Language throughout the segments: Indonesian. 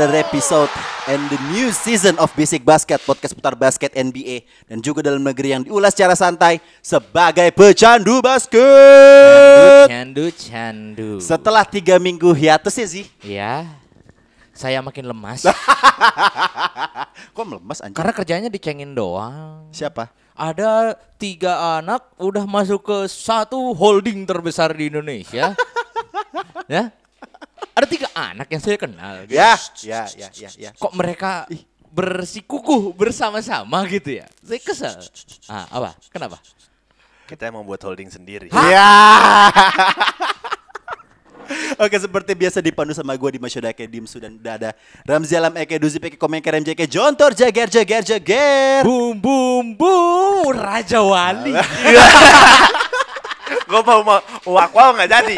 Another episode and the new season of Basic Basket podcast putar basket NBA dan juga dalam negeri yang diulas secara santai sebagai pecandu basket. Candu, candu. Setelah tiga minggu hiatus ya sih, Ya, saya makin lemas. kok melemas anjing? Karena kerjanya dicengin doang. Siapa? Ada tiga anak udah masuk ke satu holding terbesar di Indonesia. ya, ada tiga anak yang saya kenal. gitu. Ya, ya, ya, ya, ya. Kok mereka bersikukuh bersama-sama gitu ya? Saya kesel. Ah, apa? Kenapa? Kita yang membuat holding sendiri. Ya. Oke seperti biasa dipandu sama gue di Masyodake Dimsu dan udah ada Ramzi Alam Eke Duzi Peke Komenker MJK Jontor Jager Jager Jager Bum bum bum Raja Wali. Gue mau mau wak wow nggak jadi,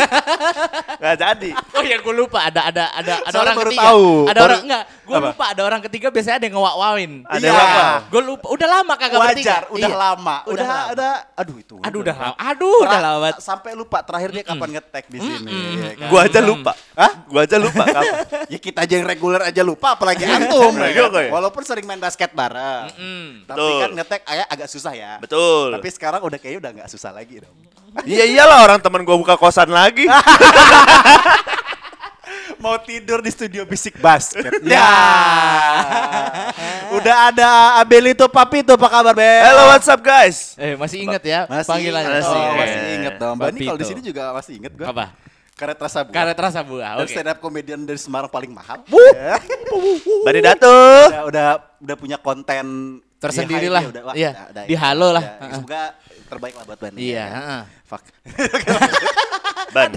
nggak jadi. Oh ya gue lupa ada ada ada ada Soalnya orang baru ketiga. tahu. Ada Baru- orang enggak, gue lupa ada orang ketiga biasanya ada yang ngewak-wawin. Ada Iya. wak-wow. Gue lupa. Udah lama kagak bertiga. Wajar, udah Iya. lama Udah Udah, lama. ada Aduh itu Aduh udah lama. Aduh udah lama. Sampai lupa terakhir dia kapan ngetek di sini ya kan? Gua aja lupa. Hah? Gua aja lupa. Ya kita aja yang reguler aja lupa apalagi antum ya kan? ya. Walaupun sering main basket bareng Tapi kan ngetek agak susah ya Betul. Tapi sekarang udah kayaknya udah nggak susah lagi dong Iya iyalah orang teman gua buka kosan lagi. Mau tidur di studio bisik basket Ya. Udah ada Abelito Papito apa kabar Bel? Hello what's up guys? Eh masih inget ya Masih panggilannya. Masih oh, inget. masih inget dong. Mbak ini kalau di sini juga masih inget gue. Apa? Karet rasa buah. Karet rasa buah. Dan Oke. stand up comedian dari Semarang paling mahal. Wuh. Ya. Bani Datu. udah, udah udah punya konten Tersendiri di lah. hype-nya, udah, wah, Iya, di halo lah. Semoga terbaik lah buat Bani. Iya. ya kan? heeh. Fuck. Ban.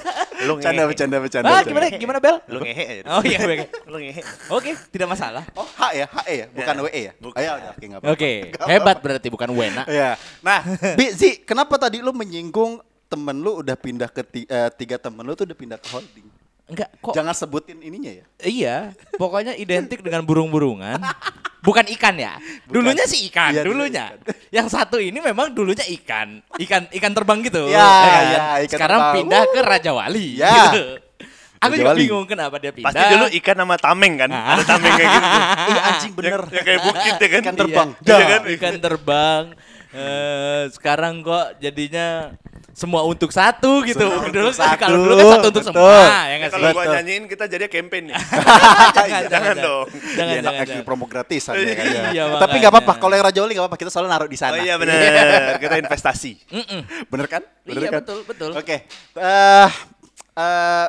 Lu ngehe. bercanda, bercanda. Ah gimana gimana Bel? Lu ngehe aja. Oh iya oke. Lu ngehe. Oke tidak masalah. Oh, H ya, H ya, bukan Ya. WE ya. Bukan. Oh, ya udah, oke apa-apa. Oke hebat berarti bukan Wena. Iya. Nah, Bi, Zi, kenapa tadi lu menyinggung temen lu udah pindah ke ti- eh, tiga temen lu tuh udah pindah ke holding? Enggak kok. Jangan sebutin ininya ya. Iya, pokoknya identik dengan burung-burungan. Bukan ikan ya. Dulunya sih ikan, Iya, dulu dulunya. Yang satu ini memang dulunya ikan. Ikan ikan terbang gitu. Ya, kan? ya, ikan Sekarang terbang. pindah ke Raja Wali. Ya. gitu. Aku Raja juga Wali. bingung kenapa dia pindah. Pasti dulu ikan sama tameng kan? Ada tameng kayak gitu. Iya anjing bener. Yang, yang kayak bukit ya kan? Ikan terbang. Iya, Iya kan? Ikan terbang. Eh, sekarang kok jadinya semua untuk satu gitu. Semua dulu untuk satu, kalau dulu kan satu untuk betul. semua, ya nggak Kalau gua nyanyiin kita jadi campaign nih. jangan, Jangan dong. Jangan, Iya, enak jangan, actually jangan. promo gratisan ya kan. ya. Iya, Tapi makanya. nggak apa-apa kalau yang Raja Wali nggak apa-apa kita selalu naruh di sana. Oh iya benar. Kita investasi. Bener kan? Bener Iya, kan? betul, betul. Oke. Eh eh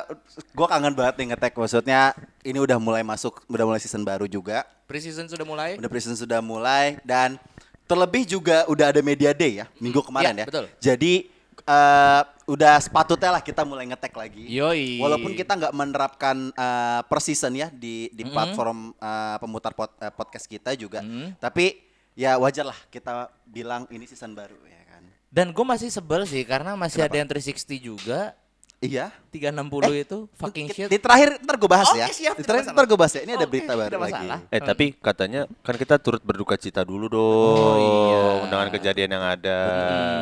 gua kangen banget nih ngetek maksudnya ini udah mulai masuk udah mulai season baru juga. Preseason sudah mulai. Udah preseason sudah mulai dan terlebih juga udah ada media day ya minggu kemarin Iya, ya. betul. Jadi eh udah sepatutnya lah kita mulai ngetek lagi. Yoi. Walaupun kita nggak menerapkan eh, per season ya di di platform eh, pemutar pod- eh, podcast kita juga. Tapi ya wajar lah kita bilang ini season baru ya kan. Dan gue masih sebel sih karena masih ada yang 360 juga. Iya. 360 itu fucking shit. Di terakhir ntar gue bahas Oke, ya. siap, di terakhir ntar gue bahas ya. Ini ada Oke, berita baru lagi. masalah. Eh tapi katanya kan kita turut berduka cita dulu dong Oh, iya. dengan kejadian yang ada.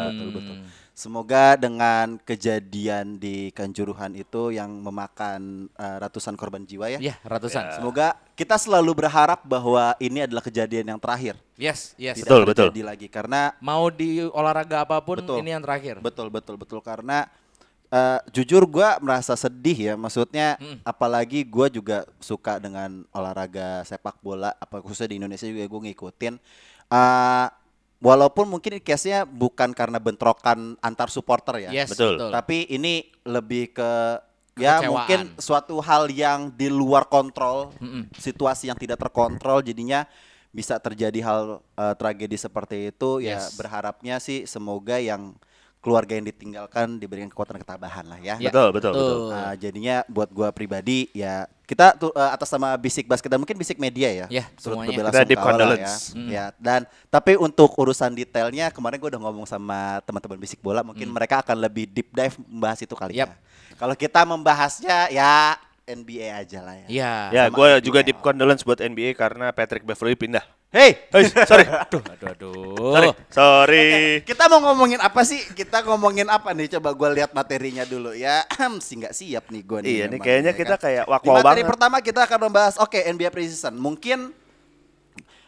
Betul betul. Semoga dengan kejadian di Kanjuruhan itu yang memakan eh, ratusan korban jiwa ya. Ya, ratusan. Semoga kita selalu berharap bahwa ini adalah kejadian yang terakhir. Yes, yes. Tidak Betul, betul. terjadi lagi karena Mau di olahraga apa pun Betul. ini yang terakhir. betul betul betul karena eh, jujur gua merasa sedih ya. Maksudnya apalagi gua juga suka dengan olahraga sepak bola apa khususnya di Indonesia juga gue ngikutin. Eh, walaupun mungkin case-nya bukan karena bentrokan antar supporter ya. Yes, Betul. betul. Tapi ini lebih ke ya Kekecewaan. mungkin suatu hal yang di luar kontrol, situasi yang tidak terkontrol jadinya bisa terjadi hal eh, tragedi seperti itu ya Yes. berharapnya sih semoga yang keluarga yang ditinggalkan diberikan kekuatan ketabahan lah ya. Ya, Betul, betul, betul. Uh, jadinya buat gua pribadi ya kita tuh uh, atas nama Bisik Basket dan mungkin Bisik Media ya. Ya, semuanya. berbela Kita deep condolence. Ya. ya. Dan tapi untuk urusan detailnya kemarin gua udah ngomong sama teman-teman Bisik Bola mungkin mereka akan lebih deep dive membahas itu kali Yap. ya. Kalau kita membahasnya ya NBA aja lah ya. Iya. Ya, sama gue juga deep condolence buat NBA karena Patrick Beverly pindah. Hey, Hei, sorry. Aduh, aduh, aduh. sorry. Sorry. kita mau ngomongin apa sih? Kita ngomongin apa nih? Coba gua lihat materinya dulu ya. sih nggak siap nih gua nih. Iya, nih kayaknya ya kita kan? kayak Di wak-wow materi banget. pertama kita akan membahas oke NBA preseason. Mungkin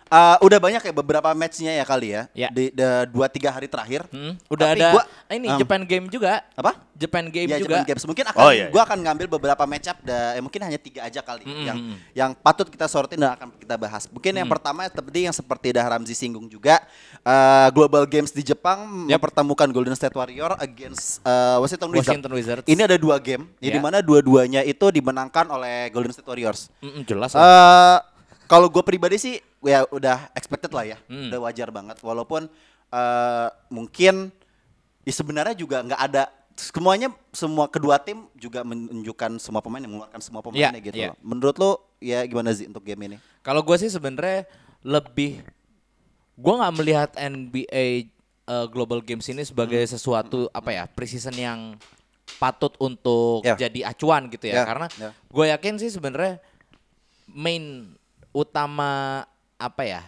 uh, udah banyak ya beberapa matchnya ya kali ya. Ya. Di dua tiga hari terakhir. Hmm, udah Tapi ada gua- ini um, Japan Game juga. Apa? Japan Game ya, juga. Japan Games. Mungkin akan Oh, iya, gua akan ngambil beberapa match up da, eh, mungkin hanya tiga aja kali Mm-mm. yang yang patut kita sorotin dan akan kita bahas. Mungkin yang pertama seperti yang seperti dah Ramzi singgung juga uh, Global Games di Jepang Yap. mempertemukan Golden State Warrior against uh, Washington Wizards. Washington Wizards. Ini ada dua game, ya, Ya. di mana dua-duanya itu dimenangkan oleh Golden State Warriors. Mm-mm, jelas Eh lah. kalau gue pribadi sih ya udah expected lah ya, Hmm. udah wajar banget. Walaupun eh mungkin ya sebenarnya juga nggak ada semuanya semua kedua tim juga menunjukkan semua pemain yang mengeluarkan semua pemainnya Iya, gitu. loh. Menurut lo ya gimana sih untuk game ini? Kalau gue sih sebenarnya lebih gue nggak melihat NBA uh, Global Games ini sebagai Hmm. sesuatu apa ya preseason yang patut untuk Ya. jadi acuan gitu ya Ya, karena ya. gue yakin sih sebenarnya main utama apa ya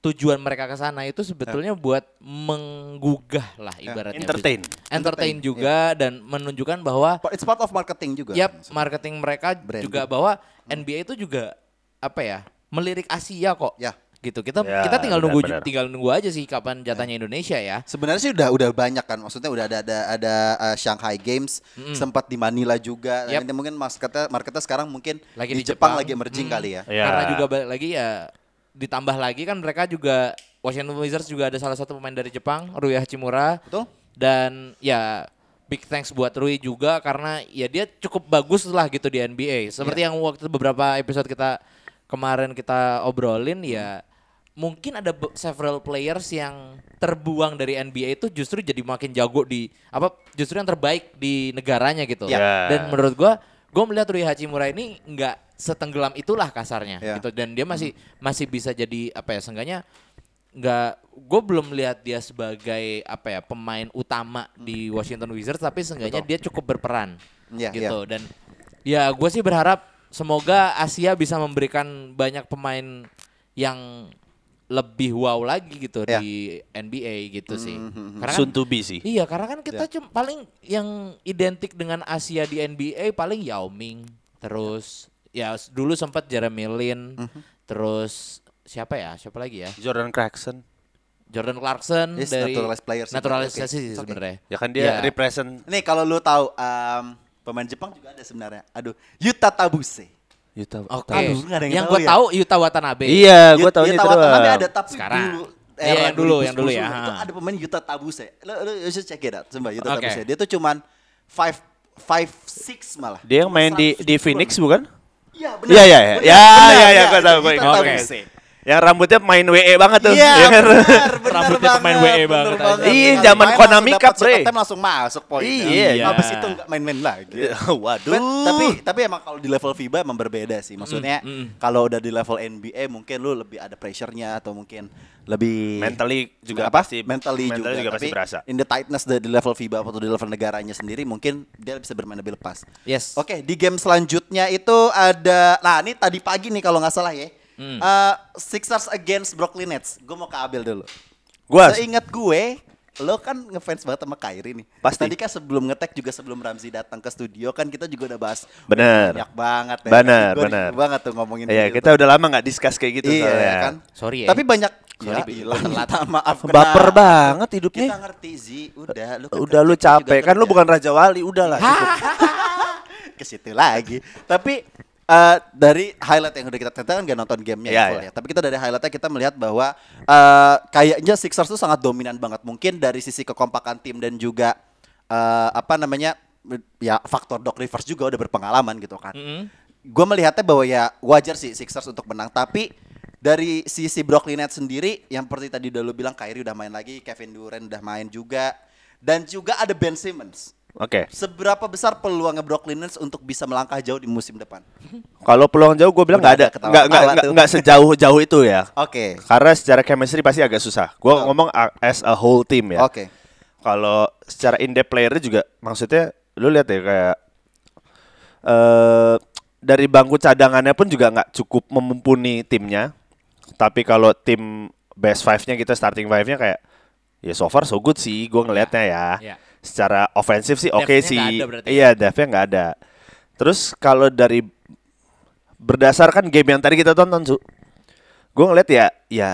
tujuan mereka ke sana itu sebetulnya buat menggugah lah ibaratnya Entertain. entertain Entertain, juga dan menunjukkan bahwa It's part of marketing juga. Yap, marketing mereka Branding. juga bahwa NBA itu juga apa ya? Melirik Asia kok. Ya. Gitu. Kita Ya, kita tinggal nunggu benar-benar. tinggal nunggu aja sih kapan jatahnya Indonesia ya. Sebenarnya sih udah udah banyak kan, maksudnya udah ada ada ada uh, Shanghai Games, sempat di Manila juga. Nah, Yap. ini mungkin marketnya marketnya sekarang mungkin Lagi di, di Jepang, Jepang. lagi emerging Hmm. kali ya. Ya. Karena juga balik lagi ya ditambah lagi kan mereka juga Washington Wizards juga ada salah satu pemain dari Jepang, Rui Hachimura. Betul? Dan ya big thanks buat Rui juga karena ya dia cukup bagus lah gitu di NBA. Seperti Iya. yang waktu beberapa episode kita kemarin kita obrolin ya mungkin ada several players yang terbuang dari NBA itu justru jadi makin jago di apa justru yang terbaik di negaranya gitu. Ya. Dan menurut gua gua melihat Rui Hachimura ini nggak setenggelam itulah kasarnya Ya. gitu. Dan dia masih masih bisa jadi apa ya seenggaknya nggak gue belum lihat dia sebagai apa ya pemain utama di Washington Wizards tapi seenggaknya dia cukup berperan Iya, gitu. dan ya gue sih berharap semoga Asia bisa memberikan banyak pemain yang lebih wow lagi gitu Ya. di NBA gitu sih karena kan, Soon to be sih. iya karena kan kita cuma paling yang identik dengan Asia di NBA paling Yao Ming terus ya dulu sempat Jeremy Lin terus siapa ya siapa lagi ya Jordan Clarkson. Jordan Clarkson Yes, dari naturalized player sih. naturalisasi Oke, sih it's okay. sebenarnya. Ya kan dia Ya. represent Nih kalau lu tahu um, pemain Jepang juga ada sebenarnya. Aduh, Yuta Tabuse. Yuta. Oke. Aduh, ada yang yang tahu gue ya? tahu Yuta Watanabe. Iya, gue Yuta- tahu Yuta itu Watanabe doang. ada tapi Sekarang. dulu Iya, era yang dulu, yang dulu 2010 ya, Itu ada pemain Yuta Tabuse. Lu lu you should check it out. Yuta Oke. Tabuse. Dia tuh cuman five five six malah. Dia yang main di 170. di Phoenix bukan? Iya, benar. Iya, iya, iya. Ya, ya, ya, iya, gua tahu, gua Yuta ingat. Tabuse. Yang rambutnya main WE banget tuh. Iya, ya kan? benar, benar Rambutnya pemain banget, WE benar banget aja. Iya, benar. zaman Main Konami Cup, dapat bre. time langsung masuk poin. Iya. Habis itu nggak main-main lagi. Waduh. But, tapi tapi emang kalau di level FIBA emang berbeda sih. Maksudnya kalau udah di level NBA mungkin lu lebih ada pressure-nya atau mungkin lebih Mentally juga apa? pasti- mentally, mentally juga pasti Tapi berasa. In the tightness di di level FIBA atau di level negaranya sendiri mungkin dia bisa bermain lebih lepas. Yes. Oke, di game selanjutnya itu ada nah ini tadi pagi nih kalau nggak salah ya. Hmm. Eh, Sixers against Brooklyn Nets. Gue mau ke Abel dulu. Gua Seingat gue, lo kan ngefans banget sama Kyrie nih. Pasti. Tadi kan sebelum ngetek juga sebelum Ramzi datang ke studio kan kita juga udah bahas Bener. banyak banget ya. Bener, Gua bener. banget tuh ngomongin Iya, gitu. kita udah lama nggak discuss kayak gitu iya soalnya. kan. Sorry ya. Tapi banyak Sorry, ya, ilah, maaf. Baper kenapa? banget hidupnya. Kita ngerti Zi, udah lu kan Udah lu capek kan lu bukan Raja Wali, udahlah cukup. ke situ lagi. Tapi eh, dari highlight yang udah kita kita kan gak nonton gamenya Iya, ya, iya. ya. Tapi kita dari highlightnya kita melihat bahwa eh, kayaknya Sixers tuh sangat dominan banget. Mungkin dari sisi kekompakan tim dan juga eh, apa namanya ya faktor Doc Rivers juga udah berpengalaman gitu kan. Mm-mm. Gue melihatnya bahwa ya wajar sih Sixers untuk menang. Tapi dari sisi Brooklyn Nets sendiri yang seperti tadi udah lu bilang Kyrie udah main lagi, Kevin Durant udah main juga dan juga ada Ben Simmons. Oke. Seberapa besar peluangnya Brooklyn Nets untuk bisa melangkah jauh di musim depan? Kalau peluang jauh gue bilang nggak ada, nggak nggak nggak sejauh jauh itu ya. Oke. Karena secara chemistry pasti agak susah. Gue ngomong a- as a whole team ya. Oke. Kalau secara in depth player juga maksudnya lu lihat ya kayak eh dari bangku cadangannya pun juga nggak cukup memumpuni timnya. Tapi kalau tim best five-nya kita starting five-nya kayak ya so far so good sih gue ngelihatnya ya. Ya. Secara ofensif sih oke Depth-nya sih. ada berarti ya? Iya, depth-nya nggak ada. Terus kalau dari berdasarkan game yang tadi kita tonton, Su. Gue ngeliat ya ya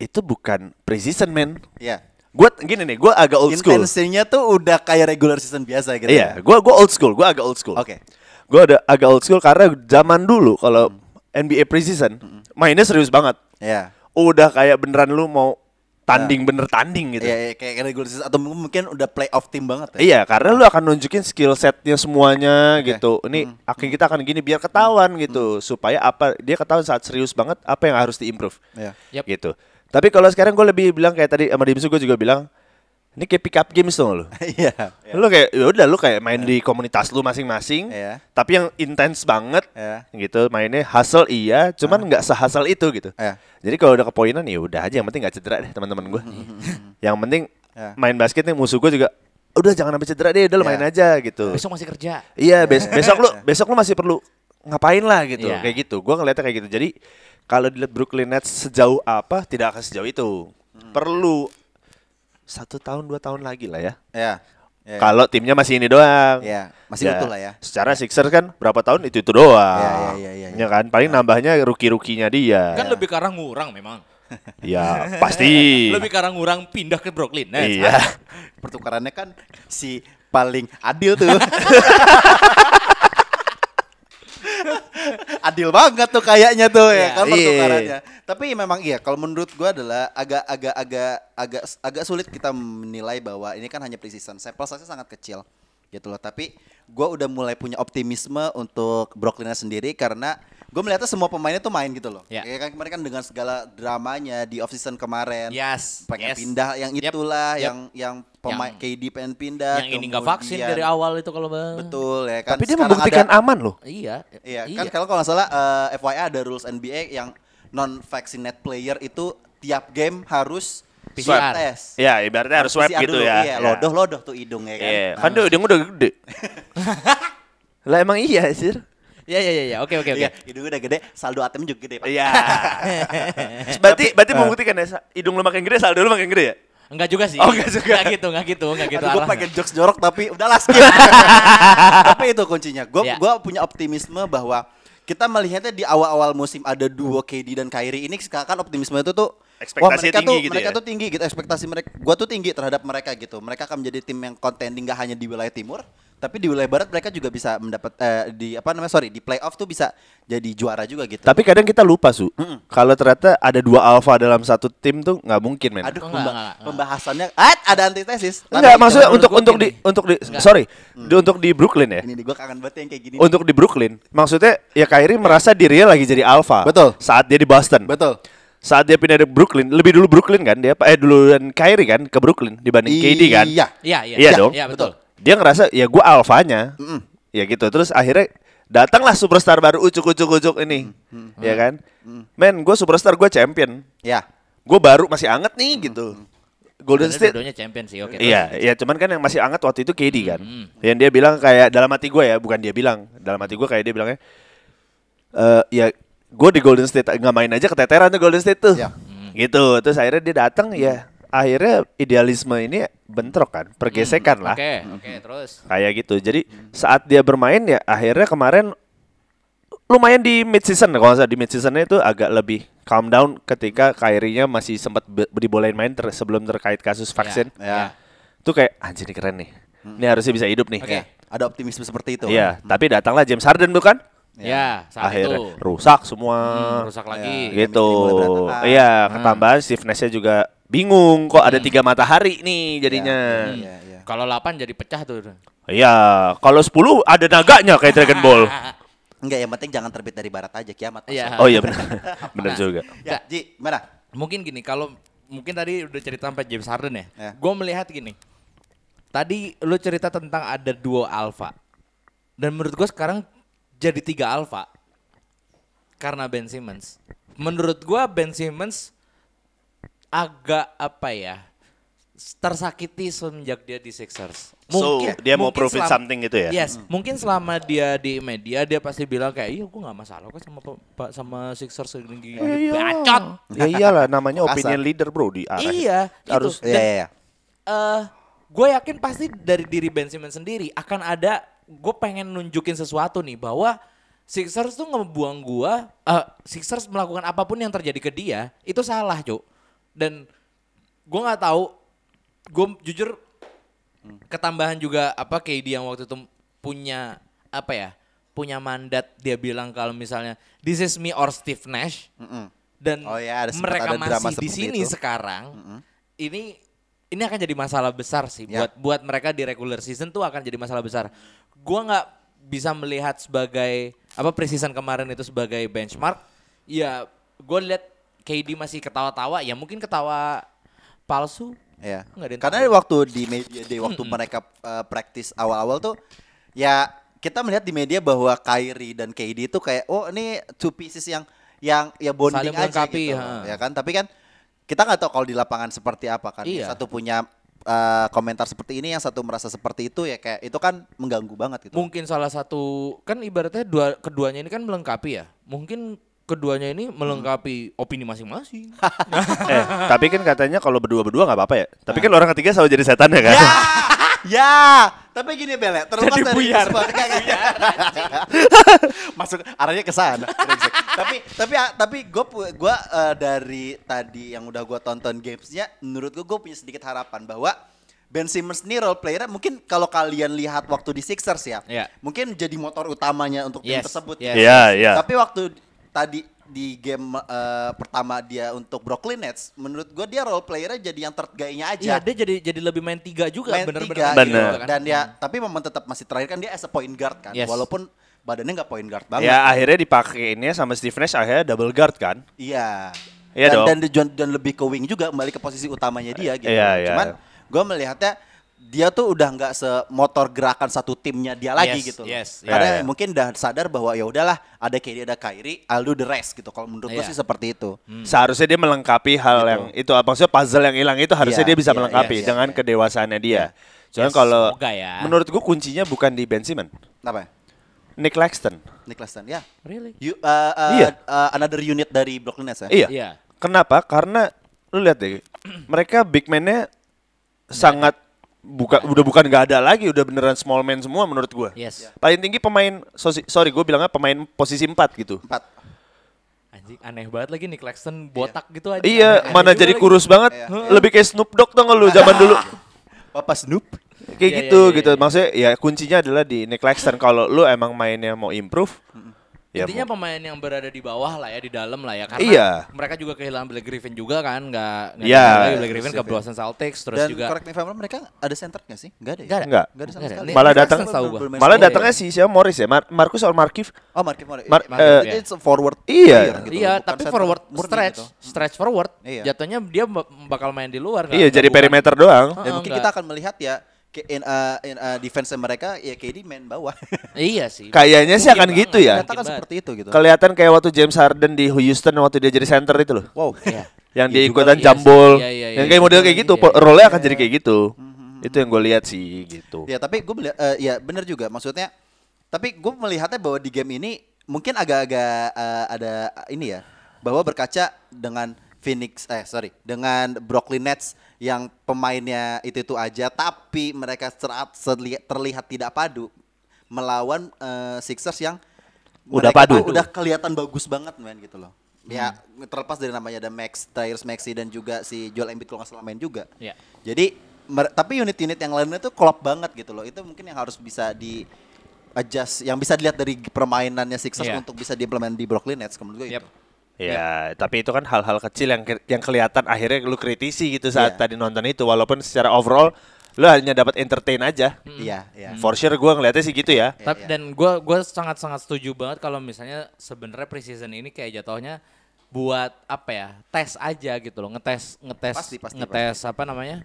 itu bukan preseason man. Ya. Gue gini nih, gue agak old school. Intensinya tuh udah kayak regular season biasa gitu. Iya, ya? gue gue old school, gue agak old school. Oke. Gue ada agak old school karena zaman dulu kalau NBA preseason mainnya serius banget. Iya. Udah kayak beneran lu mau tanding bener tanding gitu. Iya, iya, kayak regular season atau mungkin udah playoff tim banget ya. Iya, karena lu akan nunjukin skill setnya semuanya Oke. gitu. Ini akhirnya kita akan gini biar ketahuan gitu, supaya apa dia ketahuan saat serius banget apa yang harus diimprove. Iya. Yap. Gitu. Tapi kalau sekarang gue lebih bilang kayak tadi sama Dimsu gue juga bilang ini kayak pick up games tuh lu. Iya. Lu kayak ya udah lu kayak main di komunitas lu masing-masing. Iya. Tapi yang intens banget. Iya. Gitu, mainnya hustle iya, cuman nggak sehasal itu gitu. Iya. Jadi kalau udah kepoinan ya udah aja yang penting nggak cedera deh teman-teman gue. yang penting Iya. main basket nih musuh gue juga udah jangan sampai cedera deh, udah Iya. main aja gitu. Besok masih kerja. Iya, bes- besok lu besok lu masih perlu ngapain lah gitu. Iya. Kayak gitu. Gua ngeliatnya kayak gitu. Jadi kalau dilihat Brooklyn Nets sejauh apa tidak akan sejauh itu. Perlu satu tahun dua tahun lagi lah ya. Iya. Iya. Kalau timnya masih ini doang. Iya, masih utuh lah ya. Secara Sixers kan berapa tahun itu itu doang. Iya, iya, iya, iya, Ya kan paling nambahnya rookie-rukinya dia. Kan lebih ke arah ngurang memang. Ya pasti. Lebih ke arah ngurang pindah ke Brooklyn Nets. Iya. Pertukarannya kan si paling adil tuh. Adil banget tuh kayaknya tuh ya Iya. kan Iya. pertukarannya. Tapi memang iya kalau menurut gua adalah agak agak agak agak agak sulit kita menilai bahwa ini kan hanya preseason. Sample size sangat kecil gitu loh. Tapi gua udah mulai punya optimisme untuk Brooklyn sendiri karena gue melihatnya semua pemainnya tuh main gitu loh. Ya. Ya kan kemarin kan dengan segala dramanya di off season kemarin Yes. pengen yes. pindah yang itulah yep. yang yang pemain Yang- KD pengen pindah Yang ini nggak vaksin dari awal itu kalau bang. betul ya kan Tapi dia Sekarang membuktikan ada- aman loh. Iya. iya kan kalau kalau nggak salah eh, FYI ada rules NBA yang non vaccinate player itu tiap game harus PCR. tes Ya, ibaratnya harus swab PCR gitu dulu, ya. iya Ya. lodoh lodoh tuh hidung ya kan Iya, Nah, kan dia hidung udah gede. lah emang iya sih. Iya iya iya iya. Oke oke oke. iya, hidung udah gede saldo ATM juga gede pak Iya. berarti berarti membuktikan ya hidung lu makin gede saldo lu makin gede ya? Enggak juga sih. Oh, enggak juga. Enggak gitu, enggak gitu, enggak gitu. Aduh, gue pengen jokes jorok tapi udahlah skip. tapi itu kuncinya. Gue Iya. gua punya optimisme bahwa kita melihatnya di awal-awal musim ada duo KD dan Kyrie ini sekarang optimisme itu tuh wah, Ekspektasi mereka tinggi tuh gitu mereka ya? tuh tinggi gitu ekspektasi mereka gua tuh tinggi terhadap mereka gitu mereka akan menjadi tim yang contending gak hanya di wilayah timur tapi di wilayah barat mereka juga bisa mendapat eh, di apa namanya sorry di playoff tuh bisa jadi juara juga gitu Tapi kadang kita lupa su, kalau ternyata ada dua alpha dalam satu tim tuh nggak mungkin men. aduh pemba- enggak, enggak. pembahasannya ah, ada antitesis Enggak, maksudnya untuk untuk gua di untuk di Enggak. sorry, di- untuk di Brooklyn ya. ini gue kangen banget yang kayak gini Untuk di Brooklyn, maksudnya ya Kyrie merasa dirinya lagi jadi alpha. Betul. Saat dia di Boston. betul Saat dia pindah ke Brooklyn, lebih dulu Brooklyn kan dia eh dulu dan Kyrie kan ke Brooklyn dibanding KD kan. iya Iya iya. Iya dong. Iya betul. Dia ngerasa ya gua alfanya. Ya gitu. Terus akhirnya datanglah superstar baru ucuk-ucuk-ucuk ini. Ya kan? Men, gue superstar, gue champion. ya Gue baru masih anget nih gitu. Golden State dua-duanya champion sih. Oke. Iya, iya cuman kan yang masih anget waktu itu KD kan. Hmm. Yang dia bilang kayak dalam hati gue ya, bukan dia bilang. Dalam hati gue kayak dia bilangnya eh ya gue di Golden State nggak main aja keteteran tuh Golden State tuh. Ya. Gitu. Terus akhirnya dia datang ya akhirnya idealisme ini bentrok kan, pergesekan lah. Oke oke terus. Kayak gitu. Jadi saat dia bermain ya akhirnya kemarin lumayan di mid season kalau nggak salah di mid seasonnya itu agak lebih calm down ketika Kyrie-nya masih sempat dibolehin main ter- sebelum terkait kasus vaksin. ya Tuh kayak anjir ini keren nih. Ini harusnya bisa hidup nih. Oke, ada optimisme seperti itu. Iya, tapi datanglah James Harden tuh Ya saat Akhirnya itu. rusak semua. Hmm, rusak lagi. Ya. Gitu. Iya, ketambahan stiffness-nya juga bingung kok ada tiga matahari nih jadinya. Iya, iya. Kalau 8 jadi pecah tuh. Iya, kalau 10 ada naganya kayak Dragon Ball. Enggak, yang penting jangan terbit dari barat aja kiamat. Iya. Oh iya benar. benar juga. Ya, Ji, gimana? Mungkin gini, kalau mungkin tadi udah cerita sampai James Harden ya. Ya. Gue melihat gini. Tadi lu cerita tentang ada duo alpha. Dan menurut gue sekarang jadi tiga alpha. Karena Ben Simmons. Menurut gue Ben Simmons agak apa ya? tersakiti semenjak dia di Sixers. So, dia mau prove it selama- something gitu ya? Yes, mungkin selama dia di media dia pasti bilang kayak iya gue nggak masalah kok sama pe- pa- sama Sixers gini gini. Bacot. Ya iyalah namanya Kasar. opinion leader bro di arah. Iya, Harus- gitu. Iya, Dan, iya, iya. eh, gue yakin pasti dari diri Ben Simmons sendiri akan ada gue pengen nunjukin sesuatu nih bahwa Sixers tuh ngebuang gue, eh Sixers melakukan apa pun yang terjadi ke dia itu salah, Cuk. Dan gue nggak tahu, gue jujur ketambahan juga apa KD yang waktu itu punya apa ya, punya mandat dia bilang kalau misalnya this is me or Steve Nash Mm-mm. dan Oh ya, ada mereka ada drama masih di sini itu. sekarang ini ini akan jadi masalah besar sih Ya. buat buat mereka di regular season tuh akan jadi masalah besar gua nggak bisa melihat sebagai apa preseason kemarin itu sebagai benchmark ya gue lihat KD masih ketawa-tawa ya mungkin ketawa palsu yang Karena tahu. waktu di media day waktu mereka uh, praktis awal-awal tuh ya kita melihat di media bahwa Kyrie dan KD itu kayak oh ini two pieces yang yang ya bonding Saling aja gitu. ha. Ya kan? Tapi kan kita nggak tahu kalau di lapangan seperti apa kan. Iya. Satu punya uh, komentar seperti ini yang satu merasa seperti itu ya kayak itu kan mengganggu banget gitu. mungkin salah satu kan ibaratnya dua keduanya ini kan melengkapi ya mungkin keduanya ini melengkapi opini masing-masing eh, tapi kan katanya kalau berdua-berdua nggak apa-apa ya. Tapi kan orang ketiga selalu jadi setan ya kan? Ya, ya. Tapi gini Bel, ya, terlepas Jadi dari buyar. nggak. Masuk arahnya ke sana. tapi tapi tapi gue gua eh, dari tadi yang udah gue tonton gamesnya, menurut gue gue punya sedikit harapan bahwa Ben Simmons nih role player mungkin kalau kalian lihat waktu di Sixers ya, Iya. mungkin jadi motor utamanya untuk tim Yes, tersebut. yes. Iya, iya. Tapi waktu tadi di game eh, pertama dia untuk Brooklyn Nets, menurut gue dia role playernya jadi yang third guy-nya aja Iya dia jadi jadi lebih main tiga juga main bener-bener tiga main gitu. Bener. tiga kan. Dan ya, tapi memang tetap masih terakhir kan dia as a point guard kan. Yes. Walaupun badannya nggak point guard banget. Ya akhirnya dipakaiinnya sama Steve Nash akhirnya double guard kan? Iya. Iya dan, dong. dan, dan dan lebih ke wing juga kembali ke posisi utamanya dia gitu. Iya, iya. Cuman gue melihatnya dia tuh udah nggak semotor gerakan satu timnya dia lagi Yes, gitu. loh. yes, Karena iya, iya. mungkin udah sadar bahwa ya udahlah ada KD ada Kyrie, I'll do the rest gitu. Kalau menurut gue Iya. sih seperti itu. Seharusnya dia melengkapi hal yang itu maksudnya puzzle yang hilang itu harusnya Iya, dia bisa iya, melengkapi iya, iya, dengan iya. kedewasaannya dia. Cuman Yes, kalau ya. menurut gua kuncinya bukan di Ben Simmons, Apa? Nick Claxton. Nick Claxton, ya. Really? You, uh, uh, Iya. uh, another unit dari Brooklyn Nets ya. Iya. Iya. Kenapa? Karena lu lihat deh, mereka big man-nya sangat buka udah bukan nggak ada lagi, udah beneran small man semua menurut gua. Yes. Paling tinggi pemain sorry gue bilangnya pemain posisi 4 gitu. Empat. Anjing aneh banget lagi nih Claxton botak gitu aja. Iya, Aneh- mana aneh jadi lagi. kurus banget. Iya. Lebih kayak Snoop Dogg tau nggak lu zaman dulu. Papa Snoop. Kayak Iya, gitu iya, iya, gitu. iya. Maksudnya ya kuncinya adalah di Nick Claxton kalau lu emang mainnya mau improve. Ya, Intinya mau- pemain yang berada di bawah lah ya, di dalam lah ya. Karena Iya. mereka juga kehilangan Blake Griffin juga kan, nggak nggak Iya. ada lagi Blake Griffin ke Boston Celtics, terus Dan juga correct me if I'm wrong, mereka ada center nggak sih? Nggak ada ya? Nggak ada. Enggak. Nggak ada sama sekali. Malah datang- Malah datangnya ya? si siapa Morris ya, Mar- Marcus or Markif. Oh, Markif Morris. Mar- Iya, eh, It's a forward. Iya. player gitu, Iya, bukan tapi forward stretch, gitu. stretch forward. Iya. Jatuhnya dia ba- bakal main di luar. Iya, jadi perimeter doang. Dan Heeh, mungkin kita akan melihat ya in, uh, in, uh, defense mereka ya KD main bawah. Iya sih. Kayaknya sih akan banget, gitu ya. Kan mungkin seperti itu gitu. Kelihatan kayak waktu James Harden di Houston waktu dia jadi center itu loh. Wow. Iya. Yang Iya dia ikutan Iya jambol. Iya, iya, yang iya, kayak iya. model kayak gitu, Iya, iya. role-nya akan jadi kayak gitu. Itu yang gue lihat sih gitu. Ya tapi gue melihat eh, ya benar juga maksudnya. Tapi gue melihatnya bahwa di game ini mungkin agak-agak eh, ada ini ya bahwa berkaca dengan Phoenix eh sorry dengan Brooklyn Nets yang pemainnya itu itu aja tapi mereka serat, serli- terlihat tidak padu melawan eh, Sixers yang Udah padu. udah kelihatan bagus banget main gitu loh. Ya terlepas dari namanya ada Max, Tyrese Maxey dan juga si Joel Embiid kalau nggak salah main juga. Iya. Jadi tapi unit-unit yang lainnya tuh klop banget gitu loh. Itu mungkin yang harus bisa di adjust, yang bisa dilihat dari permainannya Sixers Iya. untuk bisa diimplement di Brooklyn Nets menurut gue Yep. itu. Ya, tapi itu kan hal-hal kecil yang ke- yang kelihatan akhirnya lu kritisi gitu saat Iya. tadi nonton itu walaupun secara overall Lu hanya dapat entertain aja. Iya, iya. For sure gue ngeliatnya sih gitu ya. Tapi iya. dan gua gua sangat sangat setuju banget kalau misalnya sebenarnya preseason ini kayak jatuhnya buat apa ya tes aja gitu loh ngetes ngetes Pasti, pasti, ngetes apa namanya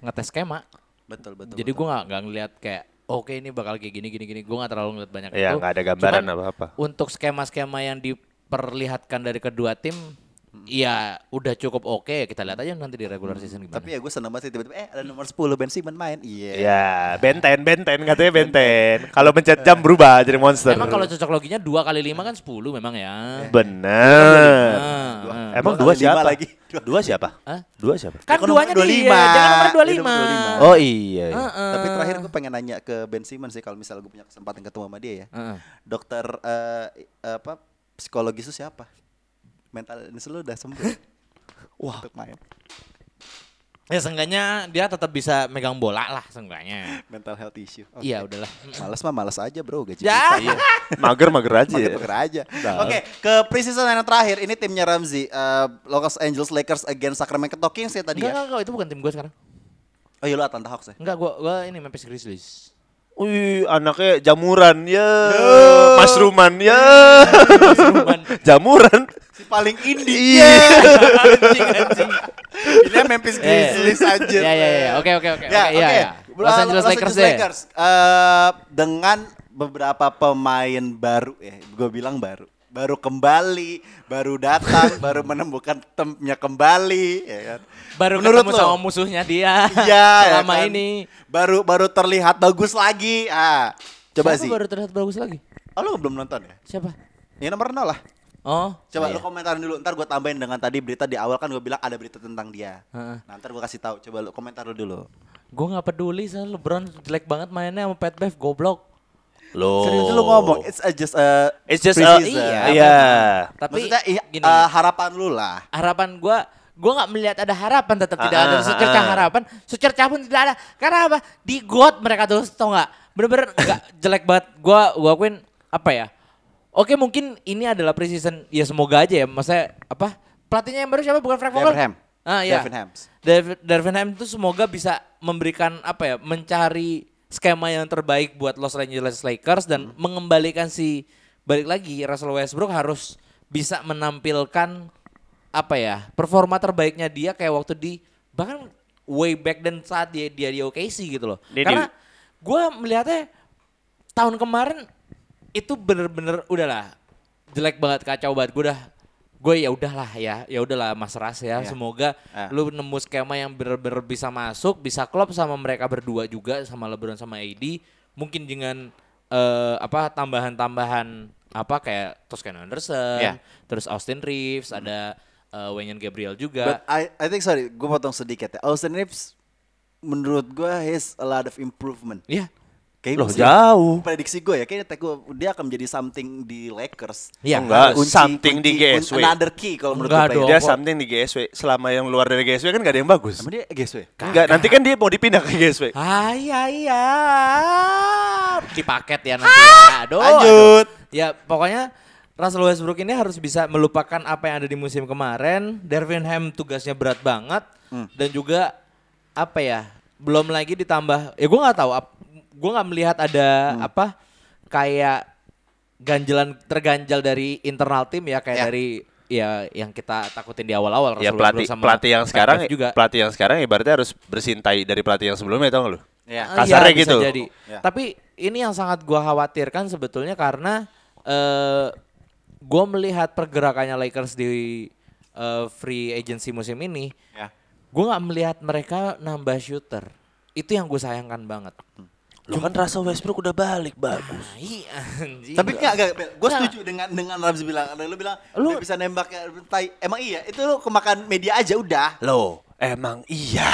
ngetes skema Betul, betul. jadi gua nggak nggak ngeliat kayak oke ini bakal kayak gini gini gini gua nggak terlalu ngeliat banyak Iya, itu nggak ada gambaran Cuman apa-apa. untuk skema skema yang diperlihatkan dari kedua tim ya udah cukup oke kita lihat aja nanti di regular season gimana Tapi ya gue seneng banget sih tiba-tiba eh ada nomor 10 Ben Simmons main. Iya. Ya, benten, benten katanya benten. Kalau mencet jam berubah jadi monster. Emang kalau cocok loginya dua kali lima kan 10 memang ya. bener. Ah, Dua- ah. Emang Dua dua lima siapa? lagi. Dua siapa? Hah? Dua siapa? Kan kan duanya 25. dia, jangan nomor Dia 25. nomor 25. Oh iya. iya. Heeh. Tapi terakhir gue pengen nanya ke Ben Simmons sih kalau misalnya gue punya kesempatan ketemu sama dia ya. Heeh. Dokter eh, apa psikologis itu siapa? Mental ini lu udah sembuh. Wah, untuk main. Ya seenggaknya dia tetap bisa megang bola lah seenggaknya. Mental health issue. Oke. Iya udahlah. Males mah males aja bro gaji Ya. kita. Mager mager aja. Ya. peker aja. Oke, ke preseason yang terakhir ini timnya Ramzi, eh, Los Angeles Lakers against Sacramento Kings ya tadi Enggak, ya. enggak, enggak, itu bukan tim gue sekarang. Oh iya lu Atlanta Hawks ya. Enggak, gua gua ini Memphis Grizzlies. Wih, anaknya jamuran ya. Mushroomman ya. jamuran. Si paling indie. Iya. anjing, anjing. Ini Memphis Grizzlies aja. Ya, ya, ya. Oke, oke, oke. Ya, Oke, iya, iya. Los Angeles Lakers deh. Eh, dengan beberapa pemain baru ya, gue bilang baru. Baru kembali, baru datang, baru menemukan tempnya kembali, ya kan. Baru Menurut ketemu lo? sama musuhnya dia. Iya, ya selama kan? ini. Baru baru terlihat bagus lagi. Ah, coba Siapa sih. baru terlihat bagus lagi? Oh, lu belum nonton ya? Siapa? Ya nomor nol lah. Oh, Coba iya. lu komentarin dulu, ntar gue tambahin dengan tadi berita di awal kan gue bilang ada berita tentang dia. Heeh. Nah, ntar gue kasih tahu. Coba lu komentar lu dulu. Gue nggak peduli soal LeBron jelek banget mainnya sama Pat Bev goblok. Loh. Serius lu ngomong, it's a just a It's just a. Iya, iya. Tapi Maksudnya gini, eh, harapan lu lah. harapan gue gue nggak melihat ada harapan tetap tidak ada. Ah, ah, secercah ah. harapan secercah pun tidak ada. Karena apa? Di got mereka terus tau nggak? Bener-bener nggak jelek banget. Gue gue akuin apa ya? Oke mungkin ini adalah preseason. Ya semoga aja ya. Maksudnya apa? Pelatihnya yang baru siapa? Bukan Frank Vogel? Ham. ah ya Devin Hams. David Darvin Ham itu semoga bisa memberikan apa ya? Mencari skema yang terbaik buat Los Angeles Lakers dan mengembalikan si balik lagi Russell Westbrook harus bisa menampilkan apa ya performa terbaiknya dia kayak waktu di bahkan way back dan saat dia dia di OKC gitu loh. Dia di- karena gue melihatnya tahun kemarin itu bener-bener udahlah jelek banget kacau banget. Gue udah gue ya udahlah ya ya udahlah Mas Ras ya Ya. semoga Ah. lu nemu skema yang bener-bener bisa masuk bisa klop sama mereka berdua juga sama LeBron sama AD mungkin dengan eh, apa tambahan-tambahan apa kayak Toscan Anderson Ya. terus Austin Reeves ada eh, Wenyan Gabriel But juga I, I think sorry, gue potong sedikit ya. Austin Reeves menurut gue has a lot of improvement. Iya Kayaknya Loh, sih, jauh. Prediksi gue ya, kayaknya gue dia akan menjadi something di Lakers. Iya, enggak, Kunci- something di kunci- GSW. Another key kalau menurut Enggak gue. dong. Dia kok. something di GSW. Selama yang luar dari GSW kan gak ada yang bagus. Emang dia GSW? Enggak, nanti kan dia mau dipindah ke GSW. Ah iya iya di paket ya nanti ya. Aduh, lanjut. aduh. Ya pokoknya Russell Westbrook ini harus bisa melupakan apa yang ada di musim kemarin. Dervin Ham tugasnya berat banget dan juga apa ya? Belum lagi ditambah ya gue nggak tahu ap- gue nggak melihat ada apa kayak ganjalan terganjal dari internal tim ya kayak Ya. dari ya yang kita takutin di awal-awal Ya pelatih sama pelatih yang sekarang juga. pelatih yang sekarang ibaratnya harus bersintai dari pelatih yang sebelumnya tau gak lu? Ya. Ah, Kasarnya bisa gitu. jadi. Ya. Tapi ini yang sangat gua khawatirkan sebetulnya karena eh gua melihat pergerakannya Lakers di eh, free agency musim ini, Ya. gua nggak melihat mereka nambah shooter. Itu yang gue sayangkan banget. Lu kan rasa Westbrook udah balik bagus. Nah, iya, anjing. Tapi enggak, enggak, gue Nah. setuju dengan dengan Ramzi bilang. Lu bilang Lu- dia bisa nembak ya, tai. Emang iya, itu lu kemakan media aja udah. Loh, emang iya.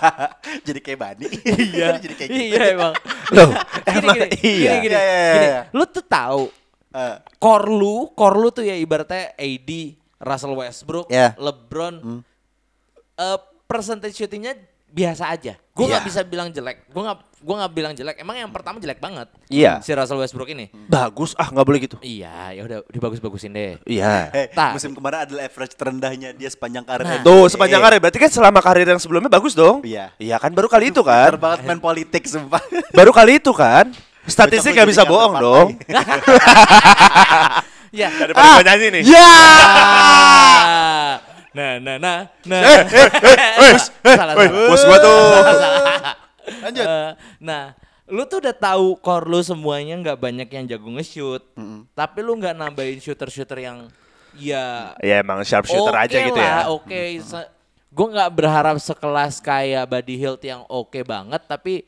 jadi kayak Bani. Iya. jadi kayak gitu. iya emang. Loh, Gini, emang gini, iya. Gini, gini, Iya, iya, gini. iya. Lu tuh tahu Eh, core lu, core lu tuh ya ibaratnya AD, Russell Westbrook, Ya. LeBron, eh percentage shootingnya biasa aja. Gue nggak Iya. bisa bilang jelek. Gue nggak gue nggak bilang jelek. Emang yang pertama jelek banget. Iya. Si Russell Westbrook ini. Bagus, ah nggak boleh gitu. Iya, ya udah dibagus-bagusin deh. Iya. Eh, Tak. musim kemarin adalah average terendahnya dia sepanjang karir. Nah. Tuh sepanjang karir berarti kan selama karir yang sebelumnya bagus dong. Iya. Iya kan baru kali itu kan. banget main politik sumpah. Baru kali itu kan. Statistik gak bisa bohong dong. Ya. Daripada gua nyanyi nih. Ya. Nah, nah, nah, nah. Eh, salah, Woi, salah. bos gua tuh. Lanjut. Eh, nah, lu tuh udah tahu core lu semuanya nggak banyak yang jago nge-shoot. Tapi lu nggak nambahin shooter-shooter yang ya Ya emang sharpshooter oke aja gitu ya. lah, Oke, gue nggak berharap sekelas kayak Buddy Hield yang oke banget, tapi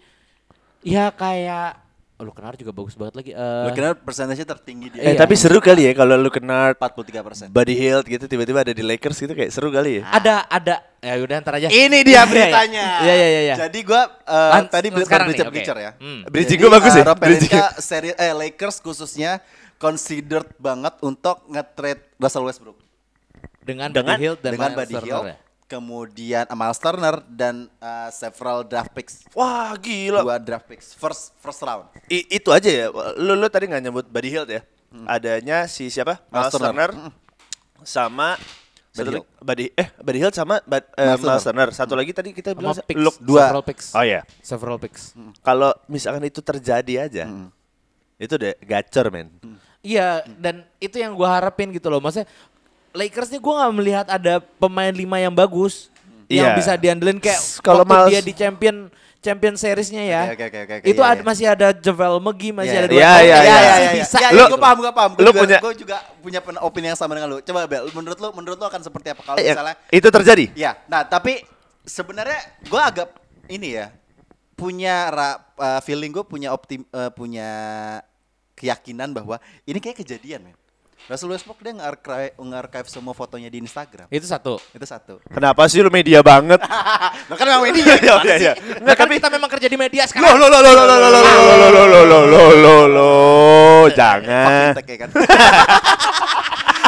ya kayak oh, lu Kenar juga bagus banget lagi. eh, Lu kira persentase tertinggi dia. Eh Iya. tapi seru kali ya kalau lu kena 43 persen. Buddy Hield gitu tiba-tiba ada di Lakers gitu kayak seru kali ya. ada ada ya udah ntar aja. Ini dia Iya, iya. beritanya. Iya iya iya. iya. Jadi gua eh, Lan- tadi beli Bleacher. Bleacher ya. Hmm. Bridging gua bagus eh, ya? Rob Bridging. Pelinka seri eh Lakers khususnya considered banget untuk nge-trade Russell Westbrook Dengan, Dengan- Buddy Hield dan dengan Buddy Hield, ya. Kemudian uh, Miles Turner dan uh, several draft picks, Wah gila. dua draft picks first first round. I- itu aja ya. Lu lu tadi nggak nyebut Buddy Hield ya. Adanya si siapa? Miles Miles Turner. Turner. Sama satu Buddy lagi- Buddy eh Buddy Hield sama Bud- eh, Miles Miles Turner. Satu lagi tadi kita Sama bilang picks, Look dua. several picks. Oh iya. Several picks. Kalau misalkan itu terjadi aja. Itu deh gacor men. Iya, dan itu yang gua harapin gitu loh. Maksudnya Lakers nih gua nggak melihat ada pemain lima yang bagus yang Iya. bisa diandelin kayak kalau waktu Miles- dia di champion champion seriesnya ya. Oke, oke, oke, oke, itu iya, ada, iya. masih ada Javel McGee, masih Iya, ada iya, dua iya, orang iya, yang iya, iya. bisa. Ya, Lu- gue paham, gue paham. Gue lu juga, punya- gue juga punya pen- opini yang sama dengan lu. Coba Bel, menurut lu, menurut lu akan seperti apa kalau misalnya? itu terjadi. Ya, nah tapi sebenarnya gue agak ini ya punya ra- uh, feeling gue punya optim uh, punya keyakinan bahwa ini kayak kejadian men. Russell Westbrook dia nge-archive, nge-archive semua fotonya di Instagram. Itu satu. Itu satu. Kenapa sih lu media banget? Nah kan memang ini Iya iya iya, iya. Nggak, tapi kita memang kerja di media Lo sekarang. lo lo lo lo lo lo lo lo lo lo lo lo lo lo lo jangan. Ya kan.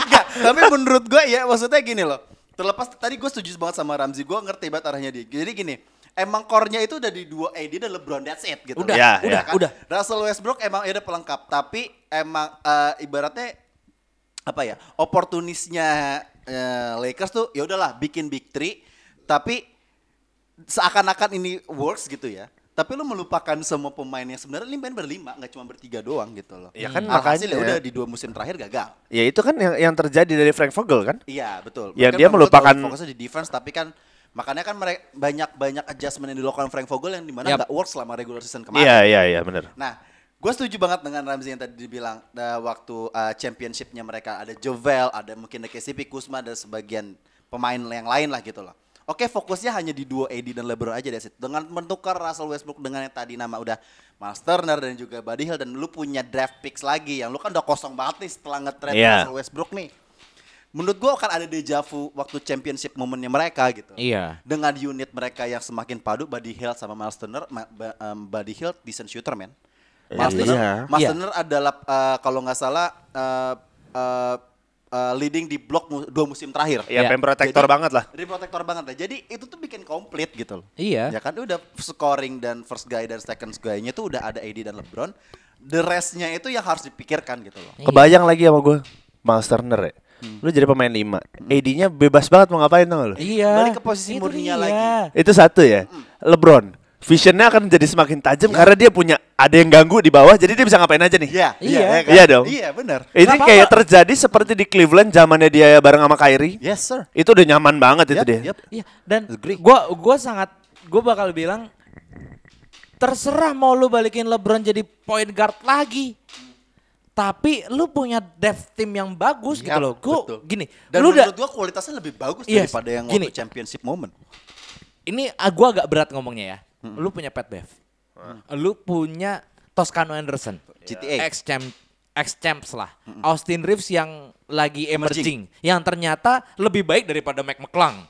Enggak, tapi menurut gue ya maksudnya gini loh. Terlepas tadi gue setuju banget sama Ramzi, gue ngerti banget arahnya dia. Jadi gini, emang core-nya itu udah di dua AD dan LeBron that's it gitu. Udah. Ya, udah, ya. kan? udah. Russell Westbrook emang ya udah pelengkap, tapi emang eh, ibaratnya apa ya? Oportunisnya eh, Lakers tuh ya udahlah bikin big three, tapi seakan-akan ini works gitu ya. Tapi lu melupakan semua pemain yang sebenarnya ini main berlima, nggak cuma bertiga doang gitu loh. Ya kan ya makanya. udah di dua musim terakhir gagal. Ya itu kan yang yang terjadi dari Frank Vogel kan? Iya betul. Yang dia melupakan- fokusnya di defense, tapi kan makanya kan mereka banyak banyak adjustment yang dilakukan Frank Vogel yang di mana nggak works selama regular season kemarin. Iya iya iya benar. Nah, gue setuju banget dengan Ramzi yang tadi dibilang uh, waktu uh, championshipnya mereka ada Jovel, ada mungkin ada KCP, Kusma, ada sebagian pemain yang lain lah gitu loh. Oke, fokusnya hanya di duo AD dan LeBron aja it. Dengan menukar Russell Westbrook dengan yang tadi nama udah Miles Turner dan juga Buddy Hield dan lu punya draft picks lagi yang lu kan udah kosong banget nih setelah nge-trade Iya. Russell Westbrook nih. Menurut gua akan ada deja vu waktu championship momennya mereka gitu. Iya. Dengan unit mereka yang semakin padu, Buddy Hield sama Miles Turner, Ma- ba- um, Buddy Hield decent shooter man. Miles Iya. Turner, Miles Iya. Turner adalah uh, kalau nggak salah uh, uh, uh, leading di blok mu- dua musim terakhir. Ya, Iya. pen protektor Jadi- banget lah. Jadi protektor banget lah. Jadi itu tuh bikin komplit gitu loh. Iya. Ya kan udah scoring dan first guy dan second guy-nya tuh udah ada AD dan LeBron. The rest-nya itu yang harus dipikirkan gitu loh. Kebayang lagi sama gue Miles Turner ya. Lu jadi pemain 5. AD-nya bebas banget mau ngapain tau gak lu? Iya. Balik ke posisi Itu murninya dia. lagi. Itu satu ya. LeBron. Visionnya akan jadi semakin tajam karena dia punya ada yang ganggu di bawah jadi dia bisa ngapain aja nih. Iya, Iya. kan? Iya dong. Iya, benar. Ini Nggak kayak apa-apa. terjadi seperti di Cleveland zamannya dia bareng sama Kyrie. Yes, sir. Itu udah nyaman banget itu Yep, dia. yep. Iya, dan Agree. gua gua sangat gua bakal bilang terserah mau lu balikin LeBron jadi point guard lagi. Tapi lu punya depth team yang bagus gitu Yap, loh. Gua betul. gini, Dan lu udah menurut gua kualitasnya lebih bagus Yes, daripada yang gini. waktu championship moment. ini ah, gua agak berat ngomongnya ya. Lu punya Pat Bev. Lu punya Toscano Anderson. GTA. Ex champ ex champs lah. Austin Reeves yang lagi Emerging. emerging, yang ternyata lebih baik daripada Mac McClung.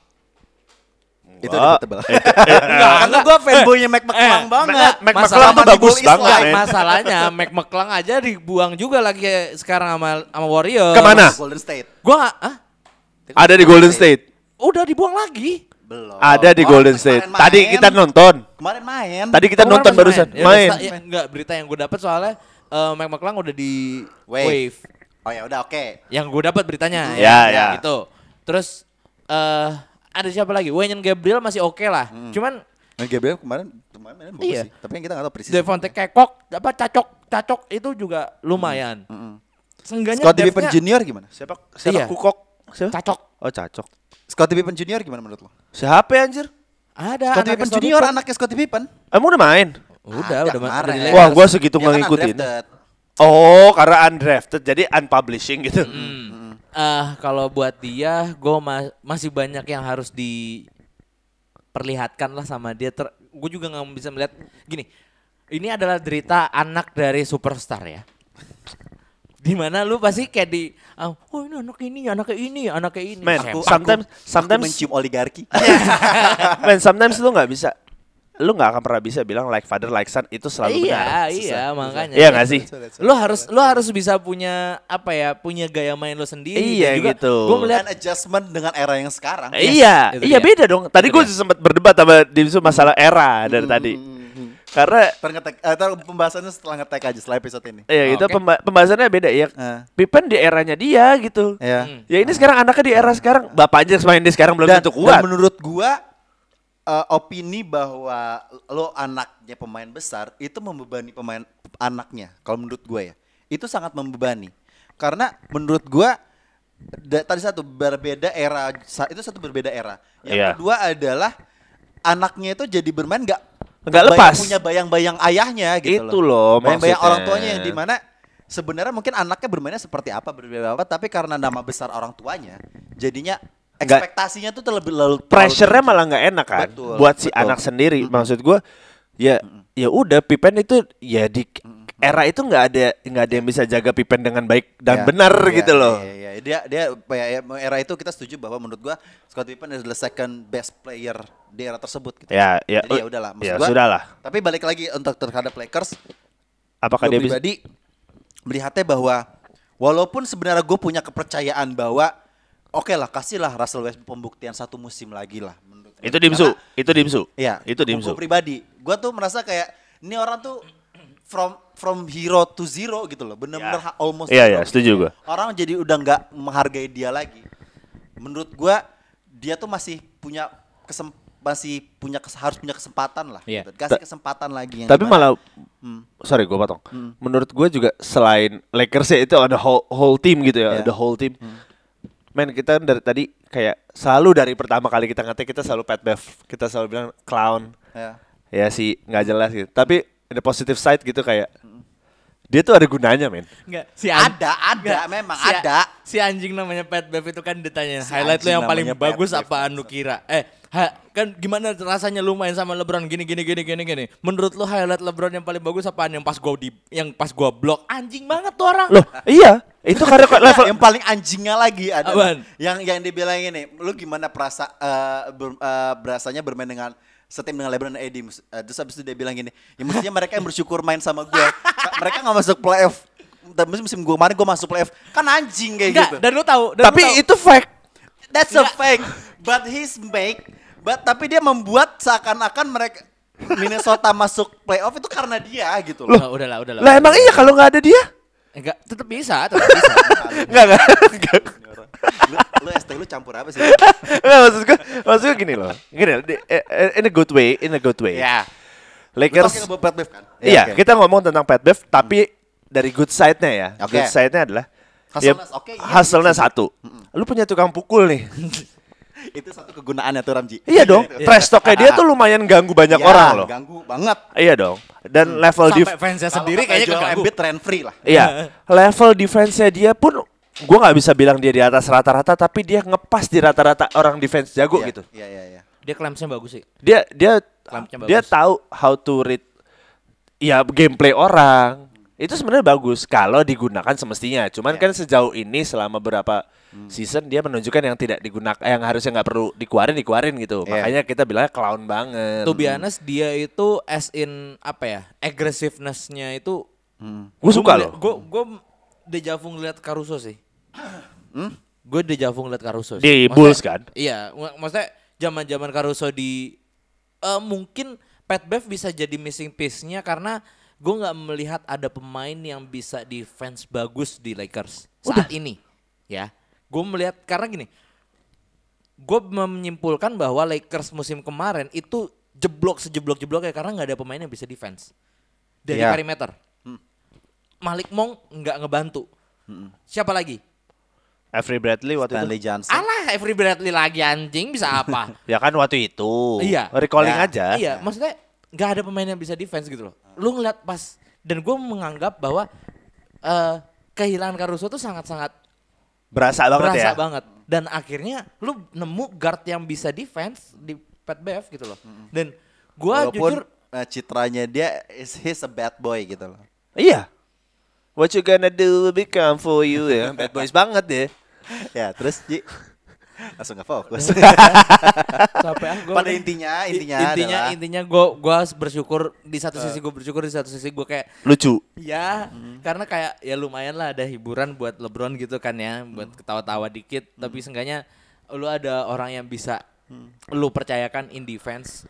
Itu Wah. debatable. Enggak, Karena gua fanboynya Mac McClung eh, banget. Mac Masalah McClung tuh bagus banget. Masalahnya Mac McClung aja dibuang juga lagi sekarang sama sama Warrior. Ke mana? Golden State. Gua nggak, ah, Ada di Golden State. udah dibuang lagi. Belum. Ada di Oh, Golden State. kemarin Tadi main. kita nonton. Kemarin main. Tadi kita Oh, nonton masih barusan. Ya, Main. ya, enggak, berita yang gue dapat soalnya eh Mike McClung udah di Wave. Wave. Oh ya udah oke. Yang gue dapat beritanya. Ya, ya. Gitu. Terus eh ada siapa lagi? Wayne Gabriel masih oke lah. Hmm. Cuman Nah, Gabriel kemarin kemarin main bagus Iya. sih. Tapi kan kita nggak tahu persis. Devonte Kekok apa cacok cacok itu juga lumayan. Seenggaknya Scottie Pippen Junior gimana? Siapa? Siapa? Iya. Kukok. Siapa? Cacok. Oh, cacok. Scottie Pippen Junior gimana menurut lo? Siapa ya, anjir? Ada Scottie Pippen Scottie Junior Pippen. anaknya Scottie Pippen. Emang udah main? Udah, Ada udah, ma- udah di Wah, gua segitu Dia nggak kan ngikutin. Oh, karena undrafted, jadi unpublishing gitu. Hmm. Eh, kalau buat dia, gue masih banyak yang harus diperlihatkan lah sama dia. Ter gue juga nggak bisa melihat gini. Ini adalah derita anak dari superstar ya. Di mana lu pasti kayak di, ah, oh ini anak ini, anaknya ini, anaknya ini. Men, Siapa? Aku- sometimes, aku sometimes, mencium oligarki. men, sometimes lu nggak bisa, lu nggak akan pernah bisa bilang like father like son itu selalu iya, benar. iya, makanya. Iya nggak sih? Lu harus lu harus bisa punya apa ya, punya gaya main lu sendiri. Iya, juga gitu. Gue melihat Dan adjustment dengan era yang sekarang. iya, itu iya dia. beda dong. Tadi gue sempat berdebat sama Dimsu masalah era dari tadi. Karena ngetek, eh, ntar pembahasannya setelah ngetek aja setelah episode ini. ya itu Oke. pemba- pembahasannya beda ya. Eh. Pippen di eranya dia gitu. Ya. Hmm. Ya ini sekarang anaknya di era sekarang, bapaknya main di sekarang belum Dan, tentu dan kuat. menurut gua eh, opini bahwa lo anaknya pemain besar itu membebani pemain anaknya. Kalau menurut gua ya, itu sangat membebani. Karena menurut gua da- tadi satu berbeda era, itu satu berbeda era. Yang Iya. kedua adalah anaknya itu jadi bermain nggak Nggak lepas. punya bayang-bayang ayahnya gitu Itu loh Bayang-bayang maksudnya. orang tuanya yang di mana sebenarnya mungkin anaknya bermainnya seperti apa berbeda apa tapi karena nama besar orang tuanya jadinya ekspektasinya tuh terlebih lalu Pressure-nya malah nggak enak kan Betul, buat si betul. anak sendiri. Maksud gua ya ya udah Pippen itu ya di era itu nggak ada nggak ada yang bisa jaga Pippen dengan baik dan Ya, benar ya, gitu loh. ya, ya, ya. Dia dia ya, ya, era itu kita setuju bahwa menurut gua Scottie Pippen adalah second best player di era tersebut gitu. Ya, ya, Jadi ya oh, udahlah maksud ya gua. sudahlah. Tapi balik lagi untuk terhadap Lakers Apakah dia bisa? pribadi melihatnya bahwa walaupun sebenarnya gue punya kepercayaan bahwa oke lah kasihlah Russell Westbrook pembuktian satu musim lagi lah menurut. Itu dimsu, itu dimsu. Iya, itu dimsu. Gue pribadi, gue tuh merasa kayak ini orang tuh from from hero to zero gitu loh, bener-bener Ya. ha- almost. Iya, zero iya, setuju gitu. gua. Orang jadi udah nggak menghargai dia lagi. Menurut gue dia tuh masih punya kesem masih punya kes- harus punya kesempatan lah. Iya. gitu. Kasih Ta- kesempatan lagi. yang Tapi dimana- malah sorry gue potong. Menurut gue juga selain Lakers ya itu ada whole, whole team gitu ya, Iya. ada whole team. Men kita dari tadi kayak selalu dari pertama kali kita ngetek kita selalu pet bev, kita selalu bilang clown. Ya. Ya sih nggak jelas gitu. Tapi ada positive side gitu kayak dia tuh ada gunanya men. Enggak, si an- Ada, ada, memang si, ada. Si anjing namanya Pat Bev itu kan ditanya Si highlight lu anjing yang paling bagus Bev, apaan lu kira? Eh, ha- kan gimana rasanya lu main sama LeBron gini gini gini gini gini. Menurut lu highlight LeBron yang paling bagus apaan yang pas gua di yang pas gua blok? Anjing banget tuh orang. Loh iya itu karena kok level yang paling anjingnya lagi ada yang yang dibilang ini lu gimana perasa eh, ber- eh, berasanya bermain dengan setim dengan LeBron dan AD eh, terus habis itu dia bilang gini ya mestinya mereka yang bersyukur main sama gue mereka nggak masuk playoff tapi musim gue kemarin gue masuk playoff kan anjing kayak Enggak, gitu dan lu tahu, dan tapi lu tahu. itu fact. that's a fact but he's make but tapi dia membuat seakan-akan mereka Minnesota masuk playoff itu karena dia gitu loh Loh, udahlah, udahlah. Lah emang iya kalau nggak ada dia? Enggak, tetap bisa, tetap bisa. Enggak enggak. lu, lu ST lu campur apa sih Enggak maksud gue, maksud gue gini loh. Gini, di- eh, eh, in a good way, in a good way. ya Lakers Lu Pat Bev kan Iya, oke. kita ngomong tentang Pat Bev, tapi dari good side-nya ya. Oke. Good side-nya adalah Hustle-nya, oke, iya, hustle-nya iya. satu. Lu punya tukang pukul nih. itu satu kegunaannya tuh Ramji iya dong. Trash talk-nya dia tuh lumayan ganggu banyak Ya, orang loh. Ganggu banget. Iya dong. Dan level Sampai def fansnya Kalau sendiri kayaknya keganggu. Embiid trend free lah. Iya, level defense-nya dia pun gua nggak bisa bilang dia di atas rata-rata, tapi dia ngepas di rata-rata orang defense jago Iya, gitu. Iya iya iya. Dia claimsnya bagus sih. Dia dia Clampnya dia bagus. tahu how to read ya gameplay orang. Itu sebenarnya bagus kalau digunakan semestinya. Cuman Iya. kan sejauh ini selama beberapa season dia menunjukkan yang tidak digunakan yang harusnya nggak perlu dikeluarin dikeluarin gitu. Iya. Makanya kita bilangnya clown banget. To be honest, dia itu as in apa ya? Aggressiveness-nya itu Gue suka loh. Gue gue dejavu ngeliat Caruso sih. Gue dejavu ngeliat Caruso. sih. Di Maksudnya- Bulls kan? Iya, mak- maksudnya zaman-zaman Caruso di eh, mungkin Pat Bev bisa jadi missing piece-nya karena gue nggak melihat ada pemain yang bisa defense bagus di Lakers saat ini. Ya, gue melihat karena gini, gue menyimpulkan bahwa Lakers musim kemarin itu jeblok sejeblok jebloknya karena nggak ada pemain yang bisa defense dari Iya. perimeter. Malik Monk nggak ngebantu. Siapa lagi? Avery Bradley waktu Stanley itu. Johnson. Alah, Avery Bradley lagi anjing bisa apa? Ya kan waktu itu. Iya. Recalling Ya. aja. iya, maksudnya nggak ada pemain yang bisa defense gitu loh. Lu ngeliat pas dan gue menganggap bahwa eh kehilangan Caruso tuh sangat-sangat Berasa banget berasa ya. banget. Dan akhirnya lu nemu guard yang bisa defense di Pat Bev gitu loh. Dan gua Walaupun jujur eh, citranya dia is he's a bad boy gitu loh. Iya. What you gonna do will become for you ya. Bad boys banget ya. ya, terus Ji langsung nggak fokus. capek ah gua Pada intinya, intinya intinya adalah- intinya gua gua bersyukur di satu sisi gua bersyukur di satu sisi gua kayak Lucu. Ya, Hmm. karena kayak ya lumayan lah ada hiburan buat LeBron gitu kan ya, buat Hmm. ketawa-tawa dikit. Tapi seenggaknya lu ada orang yang bisa lu percayakan in defense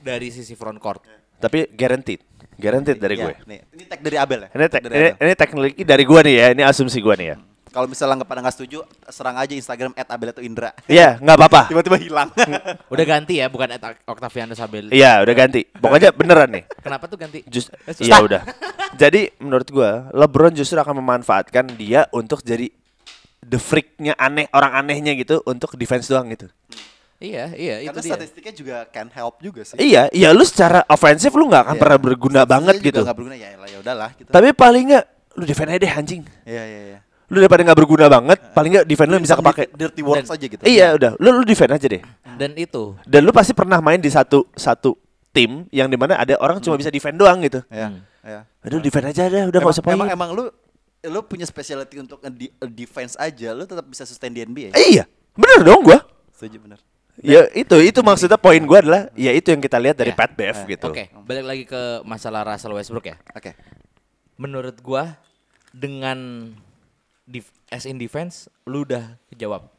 dari sisi front court. Tapi guaranteed. Guaranteed dari Ya, gue. Nih, ini tag dari Abel ya. Ini, Tag dari ini, Abel. ini teknik dari gue nih ya. Ini asumsi gue nih ya. Kalau misalnya nggak pada nggak setuju, serang aja Instagram @abel atau Indra. Iya, nggak apa-apa. Tiba-tiba hilang. Udah ganti ya, bukan Octavianus Sabel. Iya, udah ganti. Pokoknya beneran nih. Kenapa tuh ganti? Just, Eh, iya udah. Jadi menurut gua LeBron justru akan memanfaatkan dia untuk jadi the freaknya aneh orang anehnya gitu untuk defense doang gitu. Iya, iya itu Karena dia. statistiknya juga can help juga sih. Iya, iya lu secara ofensif lu nggak akan Iya. pernah berguna banget gitu. juga nggak berguna ya, ya udahlah gitu. Tapi paling nggak lu defend aja deh anjing. Iya iya iya. Lu daripada nggak berguna banget, paling nggak defend lu bisa kepake. dirty words Dan- aja gitu. Iya udah, lu lu defend aja deh. Dan itu Dan lu pasti pernah main di satu satu tim yang di mana ada orang cuma bisa defend doang gitu. Iya. Iya. Aduh defend aja deh, udah Emang, nggak usah emang, emang lu lu punya specialty untuk defense aja, lu tetap bisa sustain di NBA. Eh, iya, bener dong gua. Setuju bener. Ya itu itu maksudnya poin gua adalah ya itu yang kita lihat dari Ya. Pat Bev gitu. Oke, balik lagi ke masalah Russell Westbrook ya. Oke. Menurut gua dengan as in defense lu udah kejawab.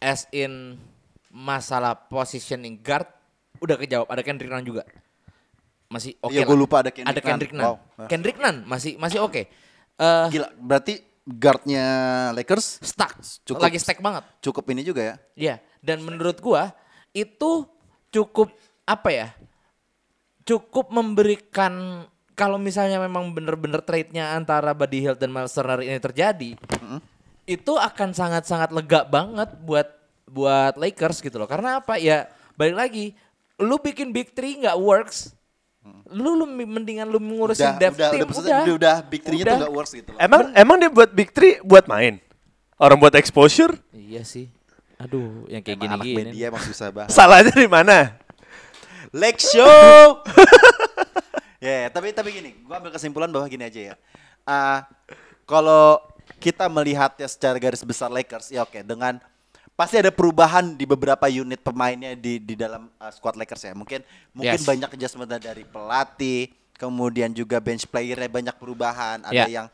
As in masalah positioning guard udah kejawab. Ada Kendrick Nunn juga. Masih oke Iya, lah. gua lupa ada Kendrick Ada Kendrick Nunn. Nunn. Wow. Kendrick Nunn masih masih oke. Eh Gila, berarti guardnya Lakers stuck. Cukup. Lagi stack banget. cukup ini juga ya. Iya, dan menurut gua itu cukup apa ya? Cukup memberikan kalau misalnya memang bener-bener trade-nya antara Buddy Hield dan Miles Turner ini terjadi, itu akan sangat-sangat lega banget buat buat Lakers gitu loh. Karena apa? Ya balik lagi, lu bikin big three nggak works, lu, lu mendingan lu ngurusin Udah, depth udah, team, udah, udah, udah, udah big three-nya tuh nggak works gitu loh. Emang emang dia buat big three buat main. Orang buat exposure. Iya sih. Aduh, yang kayak Emang anak gini-gini. media emang susah banget. Salahnya di mana? Leg show. ya, ya, tapi tapi gini, gua ambil kesimpulan bahwa gini aja ya. Ah, kalau kita melihatnya secara garis besar Lakers, ya oke, dengan pasti ada perubahan di beberapa unit pemainnya di di dalam ah, squad Lakers ya. Mungkin mungkin Yes. banyak adjustment dari pelatih, kemudian juga bench playernya banyak perubahan. Ada yang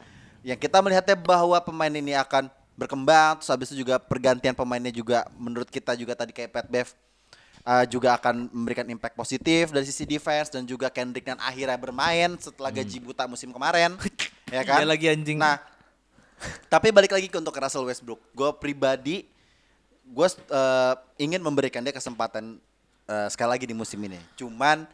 yang kita melihatnya bahwa pemain ini akan berkembang, terus habis itu juga pergantian pemainnya juga menurut kita juga tadi kayak Pat Bev uh, juga akan memberikan impact positif dari sisi defense dan juga Kendrick dan akhirnya bermain setelah gaji buta musim kemarin ya kan Iya lagi anjing. nah tapi balik lagi ke untuk Russell Westbrook gue pribadi gue uh, ingin memberikan dia kesempatan uh, sekali lagi di musim ini cuman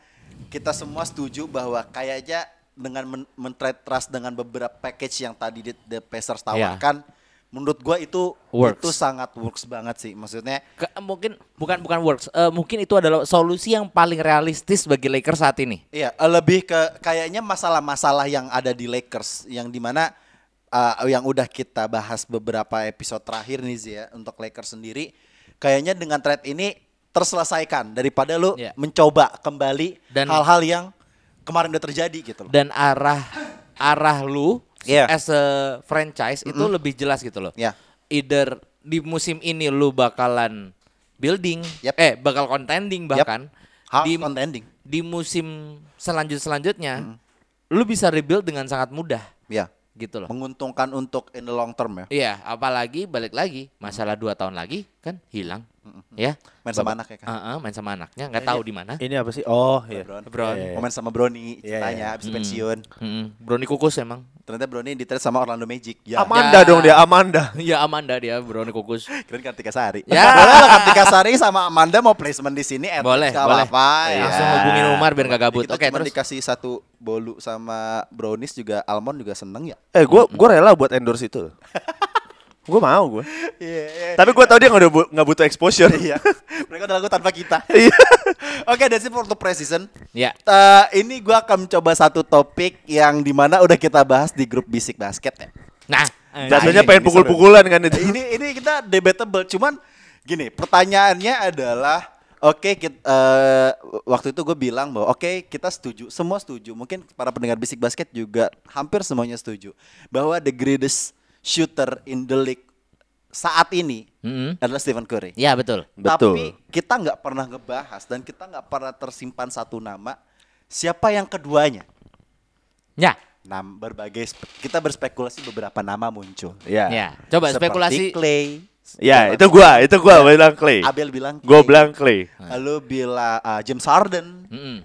kita semua setuju bahwa kayaknya dengan men- men-trade trust dengan beberapa package yang tadi di, the Pacers tawarkan menurut gue itu Works. itu sangat works banget sih maksudnya Ke- mungkin bukan bukan works. Eh, mungkin itu adalah solusi yang paling realistis bagi Lakers saat ini. Iya, lebih ke kayaknya masalah-masalah yang ada di Lakers yang di mana eh, yang udah kita bahas beberapa episode terakhir nih Zia untuk Lakers sendiri, kayaknya dengan trade ini terselesaikan daripada lu Iya. mencoba kembali Dan- hal-hal yang kemarin udah terjadi gitu loh. Dan arah arah lu Iya. as a franchise itu lebih jelas gitu loh. Iya. Either di musim ini lu bakalan building, Yep. eh bakal contending bahkan Half di contending. di musim selanjut selanjutnya lu bisa rebuild dengan sangat mudah Ya, gitu loh. menguntungkan untuk in the long term ya. Iya, apalagi balik lagi masalah dua tahun lagi kan hilang. Ya. Main sama anaknya kan? Ah, ah, main sama anaknya, nggak tahu di mana. Ini apa sih? Oh, iya. Bron. Bron. Iya, iya. Momen sama Brony Iya, ceritanya iya. habis pensiun. Mm-mm. Brownie kukus emang. Ternyata Brony diterus sama Orlando Magic. Ya. Amanda Ya. dong dia, Amanda. Iya Amanda dia Brownie kukus. Keren Kartika Sari. Ya. Boleh lah Kartika Sari sama Amanda mau placement di sini at Boleh, boleh. apa-apa. ya. Langsung hubungin Umar biar nggak gabut. Oke, cuma terus. dikasih satu bolu sama brownies juga almond juga seneng ya. Eh, gua gua rela buat endorse itu. Gua mau gua. Iya. iya. Tapi gua tahu dia nggak bu- butuh exposure. Iya. Mereka udah lagu tanpa kita. Iya. Oke, that's it for the precision. Ya. Eh, ini gua akan mencoba satu topik yang di mana udah kita bahas di grup Bisik Basket ya. Nah, Jatuhnya ini- pengen pukul-pukulan kan itu. ini ini kita debatable cuman gini pertanyaannya adalah oke kit- eh, waktu itu gue bilang bahwa oke kita setuju semua setuju mungkin para pendengar bisik basket juga hampir semuanya setuju bahwa the greatest shooter in the league saat ini Mm-mm. adalah Stephen Curry. Ya betul. Betul. Tapi kita nggak pernah ngebahas dan kita nggak pernah tersimpan satu nama siapa yang keduanya. Ya. Nam berbagai spe- kita berspekulasi beberapa nama muncul. Ya. Ya. Coba Seperti spekulasi. Clay. Ya, itu gua, itu gua bilang Clay. Abel bilang Gua Clay. bilang Clay. Lu bilang uh, James Harden. Mm-mm.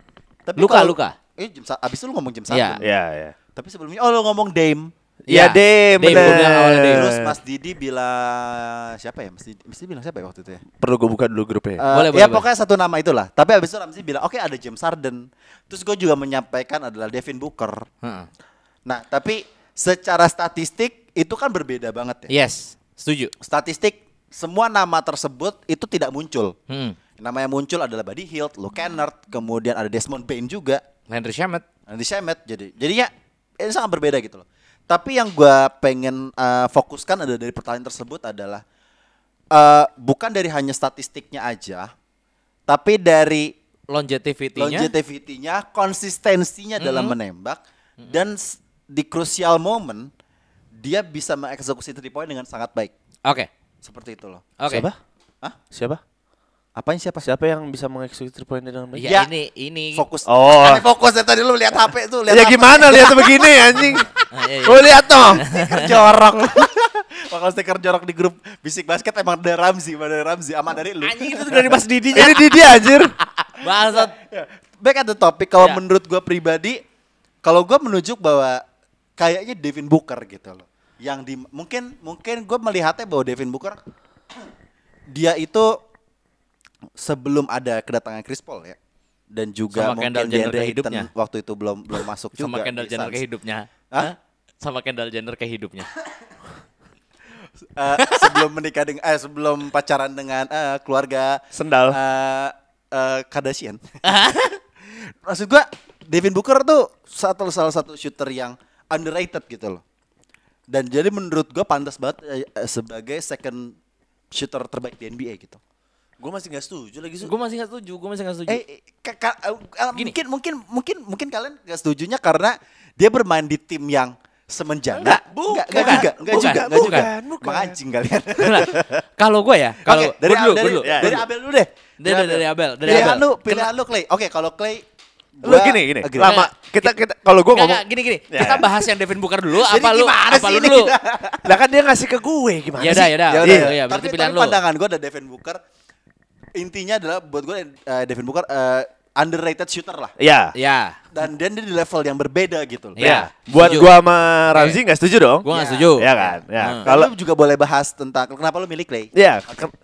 Tapi Luka, kalau- Luka. Eh James abis itu lu ngomong James Iya. Harden. Ya, ya. Tapi sebelumnya oh lu ngomong Dame. Ya, Ya, bilang awalnya Dame. Terus Mas Didi bilang siapa ya? Mas Didi, Mas Didi bilang siapa ya waktu itu ya? Perlu gua buka dulu grupnya. Eh, Boleh, ya boleh, pokoknya satu nama itulah. Tapi abis itu Ramzi bilang oke ada James Harden. Terus gue juga menyampaikan adalah Devin Booker. Heeh. Nah tapi secara statistik itu kan berbeda banget ya. Yes. Setuju. Statistik semua nama tersebut itu tidak muncul. Hmm. Nama yang muncul adalah Buddy Hield, Luke Kennard, kemudian ada Desmond Bain juga. Landry Shamet. Nanti Shemet jadi jadinya ini sangat berbeda gitu loh. Tapi yang gua pengen eh, fokuskan ada dari pertanyaan tersebut adalah eh, bukan dari hanya statistiknya aja, tapi dari Longevity-nya. longevity-nya, konsistensinya dalam menembak dan s- di crucial moment dia bisa mengeksekusi three point dengan sangat baik. Oke. Seperti itu loh. Oke. Siapa? Hah? Siapa? Apanya siapa? Siapa yang bisa mengeksekusi three point dengan baik? Ya, Ya. ini ini Fokus. Oh. Aneh fokus ya tadi lu lihat HP tuh, lihat Ya HP. gimana lihat begini anjing. Ah, iya, iya. Gua lihat dong. stiker jorok. Bakal stiker jorok di grup bisik basket emang dari Ramzi, emang dari Ramzi, aman dari lu. Anjing itu dari Mas Didinya. Ini di dia anjir. Bangsat. Ya, Back at the topic, kalau Ya. menurut gua pribadi, kalau gua menunjuk bahwa kayaknya Devin Booker gitu loh. Yang di mungkin mungkin gua melihatnya bahwa Devin Booker dia itu sebelum ada kedatangan Chris Paul ya. Dan juga Sama mungkin Kendall Jenner ke hidupnya. waktu itu belum belum masuk juga. Sama Kendall Jenner Suns. ke hidupnya. Hah? Hah? Sama Kendall Jenner ke hidupnya. Eh, sebelum menikah dengan eh sebelum pacaran dengan eh, keluarga Sendal. eh eh, Kardashian. Maksud gua Devin Booker tuh satu salah satu shooter yang underrated gitu loh. Dan jadi menurut gua pantas banget eh, sebagai second shooter terbaik di NBA gitu. Gue masih nggak setuju lagi. Gue masih gak setuju, gue masih gak setuju. Eh, ka- ka- Gini. mungkin mungkin mungkin mungkin kalian gak setujunya karena dia bermain di tim yang semenjana. Enggak, enggak, juga, enggak bukan, juga, enggak juga. Mengancing kalian. Nah, kalau gue ya, kalau Oke, dari, gua dulu, dari, gua dulu. Ya, dari. Abel dulu deh. Dari- dari Abel, dari pilihan Abel. lu, pilihan lu Clay. Oke, kalau Clay Lu gini gini. agree. Lama kita kita kalau gue Enggak, ngomong gini gini. Ya, Kita ya. bahas yang Devin Booker dulu apa lu apa lu dulu? lah kan dia ngasih ke gue gimana Ya sih? ya udah. Ya udah, Iya, ya. iya, berarti tapi, pilihan tapi lu. pandangan gue ada Devin Booker. Intinya adalah buat gue eh, Devin Booker eh, underrated shooter lah. Ya. Ya, Dan dia di level yang berbeda gitu loh. Iya. Ya. Buat setuju. gua sama Ramzi nggak setuju dong. gue gak Ya. setuju. Ya kan? Ya. Hmm. Kalau lu juga boleh bahas tentang kenapa lu milih Clay. ya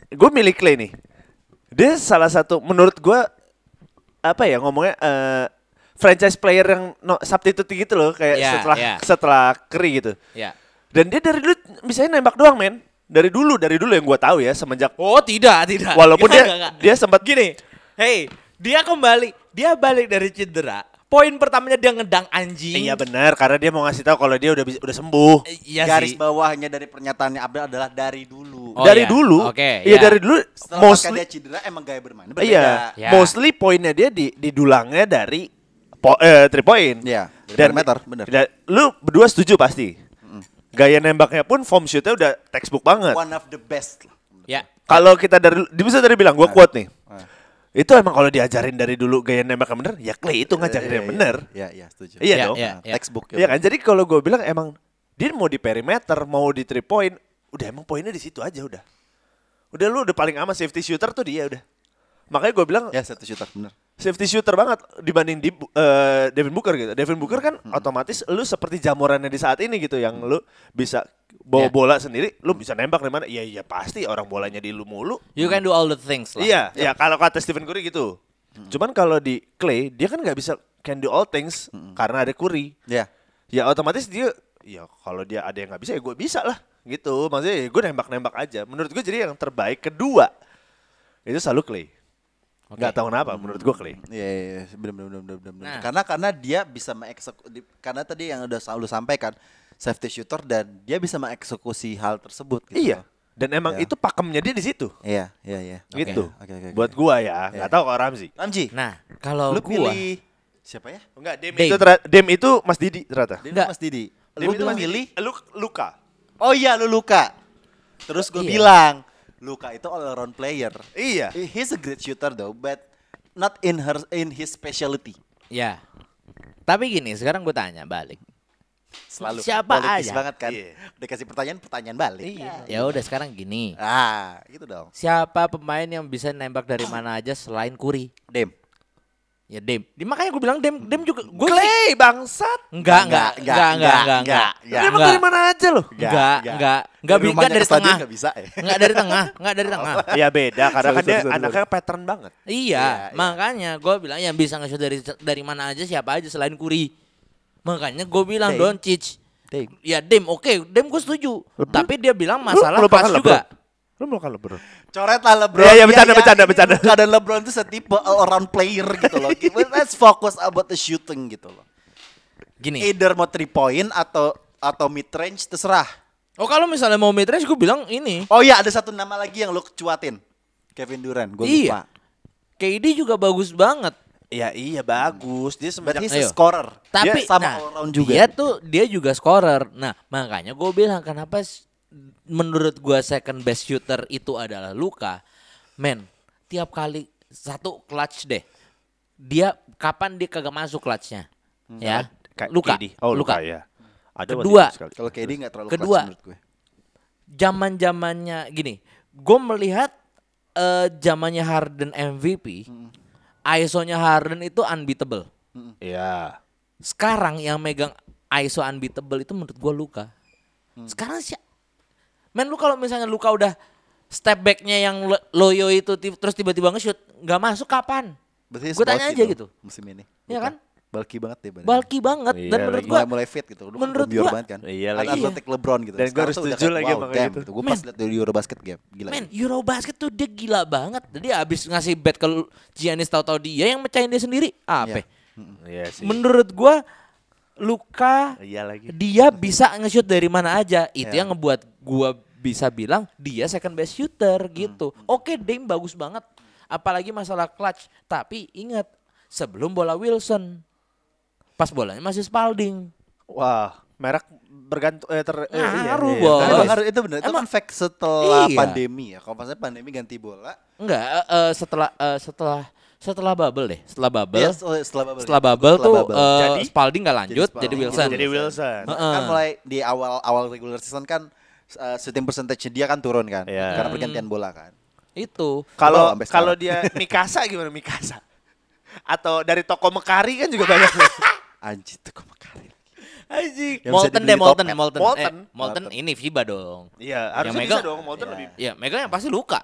gue milih Clay nih. Dia salah satu menurut gua apa ya ngomongnya eh, franchise player yang no, substitute gitu loh kayak Ya, setelah ya. setelah Curry gitu. Ya. Dan dia dari dulu misalnya nembak doang men. Dari dulu dari dulu yang gua tahu ya semenjak Oh, tidak, tidak. walaupun dia Enggak, enggak, enggak. dia sempat Gini, hey, dia kembali, dia balik dari cedera. Poin pertamanya dia ngedang anjing. Iya benar karena dia mau ngasih tahu kalau dia udah bisa, udah sembuh. Eh, Iya Garis sih. bawahnya dari pernyataannya Abel adalah dari dulu. Oh, dari iya. dulu. Oke, Iya iya. dari dulu Setelah mostly dia cedera emang gaya bermain berbeda. Iya, Ya. mostly poinnya dia di di dulangnya dari po, eh, three point. Iya, dari Dan perimeter, bener. dan- lu berdua setuju pasti. Gaya nembaknya pun form shootnya udah textbook banget. One of the best. lah. Ya. Kalau kita dari bisa tadi bilang gua quote nih. Ah. Itu emang kalau diajarin dari dulu gaya nembaknya bener, ya Clay itu ngajarin yang Iya, bener. Iya, iya, setuju. Iya Iya, dong. iya. Nah, Textbook. Iya kan? Jadi kalau gue bilang emang dia mau di perimeter, mau di three point, udah emang poinnya di situ aja udah. Udah lu udah paling aman safety shooter tuh dia udah. Makanya gue bilang Ya satu shooter bener. Safety shooter banget dibanding di eh, Devin Booker gitu. Devin Booker kan otomatis lu seperti jamurannya di saat ini gitu yang lu bisa bawa Ya. bola sendiri, lu bisa nembak dari mana? Iya iya pasti orang bolanya di lu mulu. You can do all the things lah. Iya, ya kalau kata Stephen Curry gitu. Cuman kalau di Clay dia kan nggak bisa can do all things karena ada Curry. Ya. Ya otomatis dia ya kalau dia ada yang nggak bisa ya gue bisa lah gitu. Maksudnya ya gue nembak-nembak aja. Menurut gue jadi yang terbaik kedua itu selalu Clay. Nggak tahu kenapa menurut gue Clay. Iya, iya, iya, bener, bener, bener, bener, bener. Nah. Karena karena dia bisa mengeksekusi, karena tadi yang udah selalu sampaikan safety shooter dan dia bisa mengeksekusi hal tersebut. Gitu. Iya. Dan emang Ya. itu pakemnya dia di situ. Iya, iya, iya. Gitu. Oke, oke, oke. Buat gua ya, nggak Iya. tahu kalau Ramzi. Ramji, Nah, kalau lu gua pilih siapa ya? Enggak, Dem, Dem. itu Dem itu Mas Didi ternyata. Dia Enggak. Mas Didi. Dem Lu itu? Didi. Lu Luka. Oh iya, lu Luka. Terus gue Iya. bilang, Luka itu all around player. Iya. He's a great shooter though, but not in her in his specialty. ya. Tapi gini, sekarang gue tanya balik. Selalu Siapa politis aja? banget kan. Iya. Dikasih pertanyaan, pertanyaan balik. Ya udah sekarang gini. Ah, gitu dong. Siapa pemain yang bisa nembak dari mana aja selain Curry? Dem. Ya Dem. Di- Makanya gue bilang Dem, Dem juga gue Clay bangsat. Enggak, enggak, Enggak, enggak, enggak, enggak, enggak, enggak, enggak. enggak. Dia emang dari mana aja loh. Enggak, enggak, enggak, enggak, Dari enggak dari tengah. nggak bisa ya? Enggak dari tengah, enggak dari tengah. Iya beda karena kan dia sorry, sorry, anaknya pattern banget. Iya, Iya, iya. makanya gue bilang yang bisa nge-shoot dari dari mana aja siapa aja selain Curry. Makanya gue bilang. Doncic. Dem. Ya Dem, oke, Dem gue setuju. Tapi dia bilang masalah pas juga. Lu melupakan LeBron. Coret lah LeBron. Iya, iya, bercanda, bercanda, bercanda. Luka dan LeBron itu setipe all around player gitu loh. Let's focus about the shooting gitu loh. Gini. Either mau three point atau atau mid range terserah. Oh kalau misalnya mau mid range gue bilang ini. Oh iya ada satu nama lagi yang lu cuatin. Kevin Durant, gue Iya. lupa. KD juga bagus banget. Ya iya bagus. Dia But semenjak he's a Ayo. scorer. Tapi Dia sama nah, all round juga. Dia tuh dia juga scorer. Nah, makanya gue bilang kenapa menurut gua second best shooter itu adalah Luka. Men, tiap kali satu clutch deh. Dia kapan dia kagak masuk clutchnya? Ya. Kayak Luka. KD. Oh Luka, ya. Ada Kedua. Kalau KD nggak terlalu Kedua. clutch menurut gue. Zaman-zamannya gini, gue melihat eh zamannya Harden MVP, ISO-nya Harden itu unbeatable. Iya. Sekarang yang megang ISO unbeatable itu menurut gua Luka. Sekarang sih Men lu kalau misalnya Luka udah step backnya yang lo- loyo itu terus tiba-tiba nge-shoot nggak masuk kapan? Gue tanya aja gitu. Musim ini. Iya kan? Bulky banget deh badannya. Bulky banget Iya, dan menurut gua mulai mulai fit gitu. Lu kan menurut gua- banget kan. Iya lagi. Atletik LeBron gitu. Dan gua Sekarang harus setuju kayak, lagi wow, sama gitu. Gue Men. pas liat di Eurobasket game, gila. Men, Eurobasket tuh dia gila banget. Jadi abis ngasih bet ke Giannis tahu-tahu dia yang mecahin dia sendiri. Apa? Iya. Iya sih. Menurut gua Luka Iya lagi. dia bisa nge-shoot dari mana aja. Itu Iya. yang ngebuat gua bisa bilang dia second best shooter gitu. Oke, Dame bagus banget. Apalagi masalah clutch. Tapi ingat, sebelum bola Wilson. Pas bolanya masih Spalding. Wah, merek bergantung eh ter eh, iya, Ngaruh, iya, iya. Nah, harus- itu benar. Itu kan fact setelah Iya. pandemi ya. Kalau maksudnya pandemi ganti bola. Enggak, eh, setelah eh, setelah setelah bubble deh. Setelah bubble. Iya, oh, setelah bubble. setelah ya. bubble tuh bubble. eh, Jadi- Spalding nggak lanjut jadi, Spalding. Wilson. Jadi Wilson. Heeh. kan mulai di awal awal regular season kan uh, shooting percentage dia kan turun kan Iya. karena pergantian bola kan. Itu. Kalau kalau dia Mikasa gimana Mikasa? Atau dari toko Mekari kan juga banyak. Anjir tuh kok Mekari. Anjing. Molten deh, Molten. Molten, Molten. Eh, Molten ini FIBA dong. Iya, harusnya bisa dong Molten Iya. lebih. Ya, megang yang pasti luka.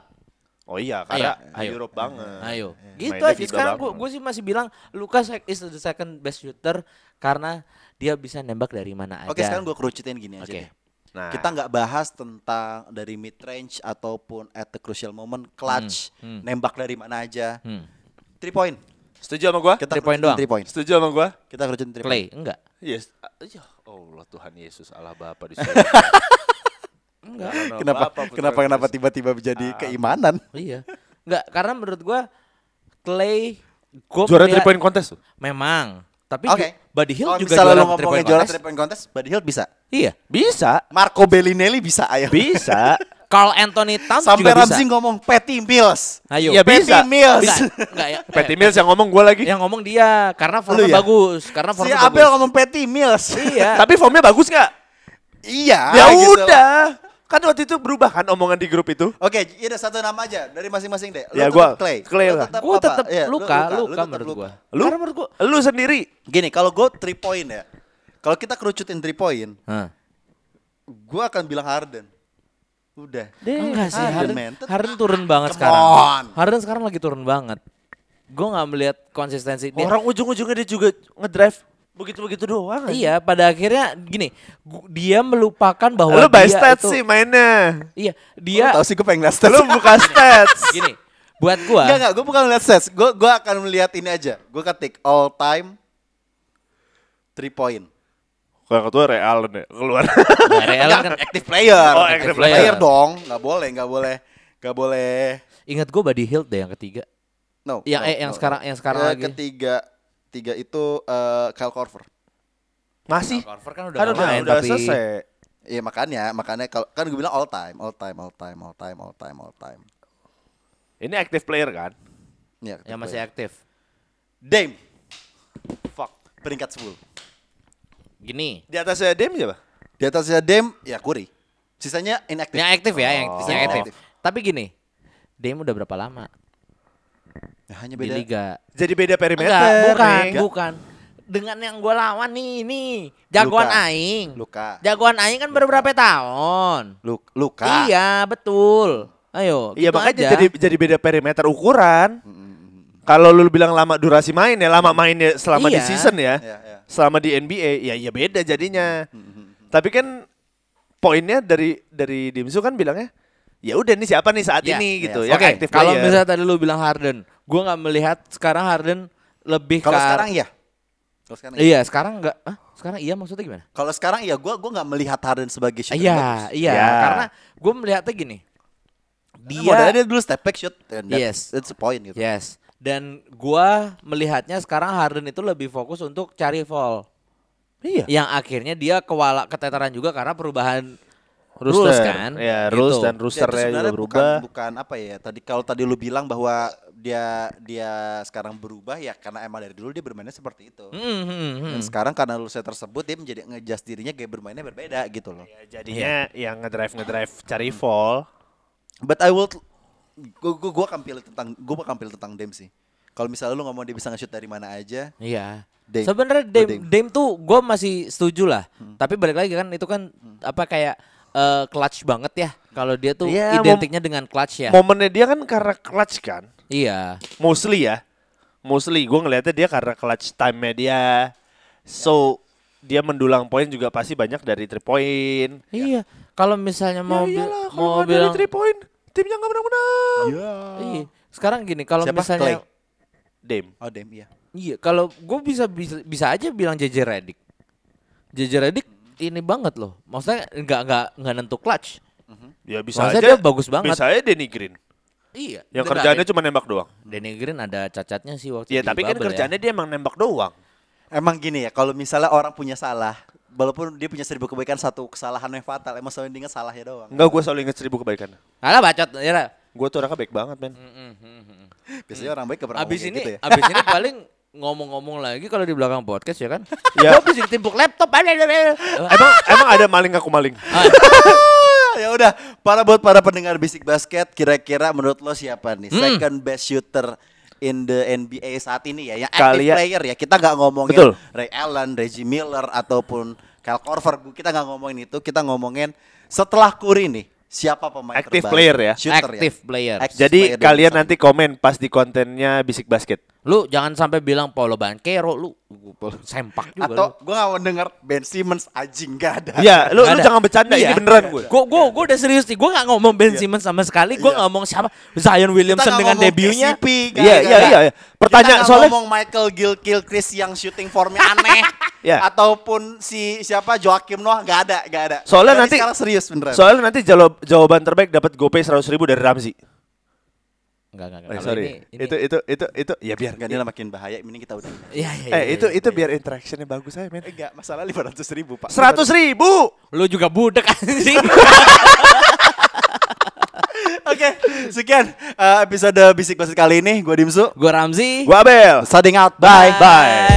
Oh iya, karena ayo. Europe banget. Ayo. Gitu Mainnya aja sekarang gue sih masih bilang Lukas is the second best shooter karena dia bisa nembak dari mana aja. Oke sekarang gue kerucutin gini aja Oke. deh. Nah, Kita nggak bahas tentang dari mid range ataupun at the crucial moment clutch Hmm, hmm. nembak dari mana aja. Hmm. Three point. setuju sama gua? Kita Three point doang? Three point. Setuju sama gua? Kita kerucutin three point. Clay enggak? Yes. Ah, Ya Allah Tuhan Yesus Allah Bapa di Enggak. Kenapa kenapa kenapa tiba-tiba menjadi keimanan? iya. Enggak, karena menurut gua Clay gua Juara 3 point contest tuh. Memang. Tapi. Ju- Buddy Hill Kalau juga juara lu three ngomongin point juara contest. three point contest, Buddy Hill bisa. Iya. Bisa. Marco Bellinelli bisa ayo. Bisa. Carl Anthony Towns Sampai juga Ramzi bisa. ngomong Patty Mills. Ayo. Iya, Patty bisa. Mills. Enggak, enggak ya. Patty Mills yang ngomong gua lagi. Yang ngomong dia karena formnya ya? bagus, karena Si formnya Abel bagus. ngomong Patty Mills. Iya. Tapi formnya bagus nggak? iya. ya gitu. udah. Kan waktu itu berubah kan omongan di grup itu. Oke, ini ada satu nama aja dari masing-masing deh. Lu Ya, gua Clay. Clay Lu lah. tetap tetap lu luka, lu luka tetap menurut luka. gue. Lu, Karena menurut gue, lu sendiri. Gini, kalau gue 3 point ya. Kalau kita kerucutin 3 point, gue akan bilang Harden. Udah. enggak sih Harden, Harden, Harden turun banget Come sekarang. on. Harden sekarang lagi turun banget. Gue nggak melihat konsistensi dia. Orang ujung-ujungnya dia juga ngedrive begitu-begitu doang. Iya, pada akhirnya gini, dia melupakan bahwa Lu by dia stats itu, sih mainnya. Iya, Dia dia tahu sih gue pengen lihat stats. Lu buka stats. gini. Buat gua, Enggak, enggak, gue bukan lihat stats. Gue gue akan melihat ini aja. Gue ketik all time 3 point. Kalau ketua Allen ya keluar. Barry Allen kan Active player. Oh, active player. player dong. Nggak boleh, nggak boleh. Nggak boleh. ingat gua Buddy Hield deh yang ketiga. No. Yang no, eh, yang no, sekarang no. yang sekarang Eh, lagi. Ketiga, tiga itu eh, Kyle Korver. Masih. Carver kan udah Kan udah, main, udah tapi selesai. Iya makanya, makanya kalau kan gue bilang all time, all time, all time, all time, all time, all time. Ini active player kan? Iya, yang masih aktif. Dame. Fuck. Peringkat 10. Gini, Di atasnya Dame siapa? Di atasnya Dame, ya Curry. Sisanya inactive. yang aktif ya, yang, Oh. yang aktif. Aktif. Tapi gini, Dame udah berapa lama Ya, hanya di beda. liga? Jadi beda perimeter. Enggak, bukan, nih. bukan. Dengan yang gue lawan nih, nih jagoan Luka. aing. Luka. Jagoan aing kan baru berapa tahun? Lu- Luka. Iya, betul. Ayo, Iya gitu makanya aja. jadi jadi beda perimeter ukuran. Kalau lu bilang lama durasi main ya, lama mainnya selama di Iya. season ya. Iya, iya. Selama di NBA ya ya beda jadinya. Tapi kan poinnya dari dari Dimsu kan bilangnya ya udah nih siapa nih saat Iya, ini iya. gitu Oke, yang active kalau player. misalnya tadi lu bilang Harden, gua nggak melihat sekarang Harden lebih Kalau sekarang iya. Kalau sekarang iya. Iya, sekarang enggak. Hah? Sekarang iya maksudnya gimana? Kalau sekarang iya, gua gua nggak melihat Harden sebagai shooter Iya, bagus. iya, Ya. karena gue melihatnya gini. Dia Dia modalnya dia dulu step back shoot and that- Yes. that's the point gitu. Yes. Dan gua melihatnya sekarang Harden itu lebih fokus untuk cari fall. Iya. Yang akhirnya dia kewala keteteran juga karena perubahan rules Rooster. kan. Ya, rules Gitu. dan Ya, roosternya juga sebenarnya berubah. Bukan, bukan apa ya? Tadi kalau tadi lu bilang bahwa dia dia sekarang berubah ya karena emang dari dulu dia bermainnya seperti itu. Hmm, hmm, hmm. Dan sekarang karena lu saya tersebut dia menjadi ngejust dirinya gaya bermainnya berbeda gitu loh. Ya, jadinya yang ngedrive ngedrive cari fall. But I will gua gua, gua akan pilih tentang gua akan pilih tentang Dame sih. Kalau misalnya lu ngomong dia bisa nge-shoot dari mana aja, Iya. Dame. Sebenarnya Gua Dame, Dame. Dame tuh gue masih setuju lah. Tapi balik lagi kan itu kan apa kayak eh, clutch banget ya. Kalau dia tuh Iya, identiknya dengan clutch ya. Momennya dia kan karena clutch kan. Iya. Mostly ya. Mostly gue ngelihatnya dia karena clutch time dia. So dia mendulang poin juga pasti banyak dari three point. Iya. Kalau misalnya mau ya bi- iyalah, kalau mau nggak dari bilang three point timnya nggak menang-menang. Iya. Sekarang gini kalau misalnya Clay? Dame. oh Dame iya. iya kalau gue bisa, bisa bisa aja bilang JJ Redick. JJ Redick ini banget loh. Maksudnya nggak nggak nggak nentu clutch. Ya bisa Maksudnya aja. dia bagus banget. Bisa aja Danny Green. Iya. Yang Enggak, kerjaannya cuma nembak doang. Danny Green ada cacatnya sih waktu Ya di tapi kan bubble ya. kerjaannya dia emang nembak doang. Emang gini ya, kalau misalnya orang punya salah, walaupun dia punya seribu kebaikan satu kesalahan yang fatal, emang selalu diingat salahnya doang. Enggak gue selalu inget seribu kebaikan. Alah bacot ya. Gue tuh orangnya baik banget men. Biasanya orang baik gak pernah Abis ini gitu ya. abis ini paling ngomong-ngomong lagi kalau di belakang podcast ya kan. Ya. Gua habis ditimpuk laptop emang emang ada maling aku maling. ya udah, para buat para pendengar bisik basket, kira-kira menurut lo siapa nih Hmm. second best shooter in the NBA saat ini ya, yang active Kalian- player ya. Kita nggak ngomongin Betul. Ray Allen, Reggie Miller ataupun Kyle Korver. Kita nggak ngomongin itu, kita ngomongin setelah Curry nih, siapa pemain Active terbaik? player ya? Shooter Active player. Active Jadi player kalian nanti komen pas di kontennya Bisik Basket. Lu jangan sampai bilang Paulo Banquero lu sempak juga. atau gue gak mau denger Ben Simmons anjing gak ada. Iya, lu, lu ada. jangan bercanda Iya. ini beneran gue. Gue gue gue udah serius nih. Gue nggak ngomong Ben Simmons sama sekali. Gue Iya. ngomong siapa Zion Williamson dengan debutnya. Iya, iya, iya, iya. Pertanyaan Kita soalnya- ngomong Michael Gilchrist yang shooting formnya aneh, Iya. ataupun si siapa Joakim Noah nggak ada, nggak ada. Soalnya Berarti nanti- sekarang serius beneran. Soalnya nanti jawab, jawaban terbaik dapat GoPay 100 ribu dari Ramzi. Enggak enggak Eh, Kalau sorry. ini- ini- Itu itu itu itu ya biar Gak dia makin bahaya, ini kita udah. Iya iya. Eh iya, itu iya. itu biar interactionnya bagus aja men. Enggak, masalah 500 ribu pak. 100 ribu. Lu juga budek anjing. Oke, sekian uh, episode bisik basik kali ini. Gue Dimsu. Gue Ramzi. Gua Abel. Signing out. Bye. Bye.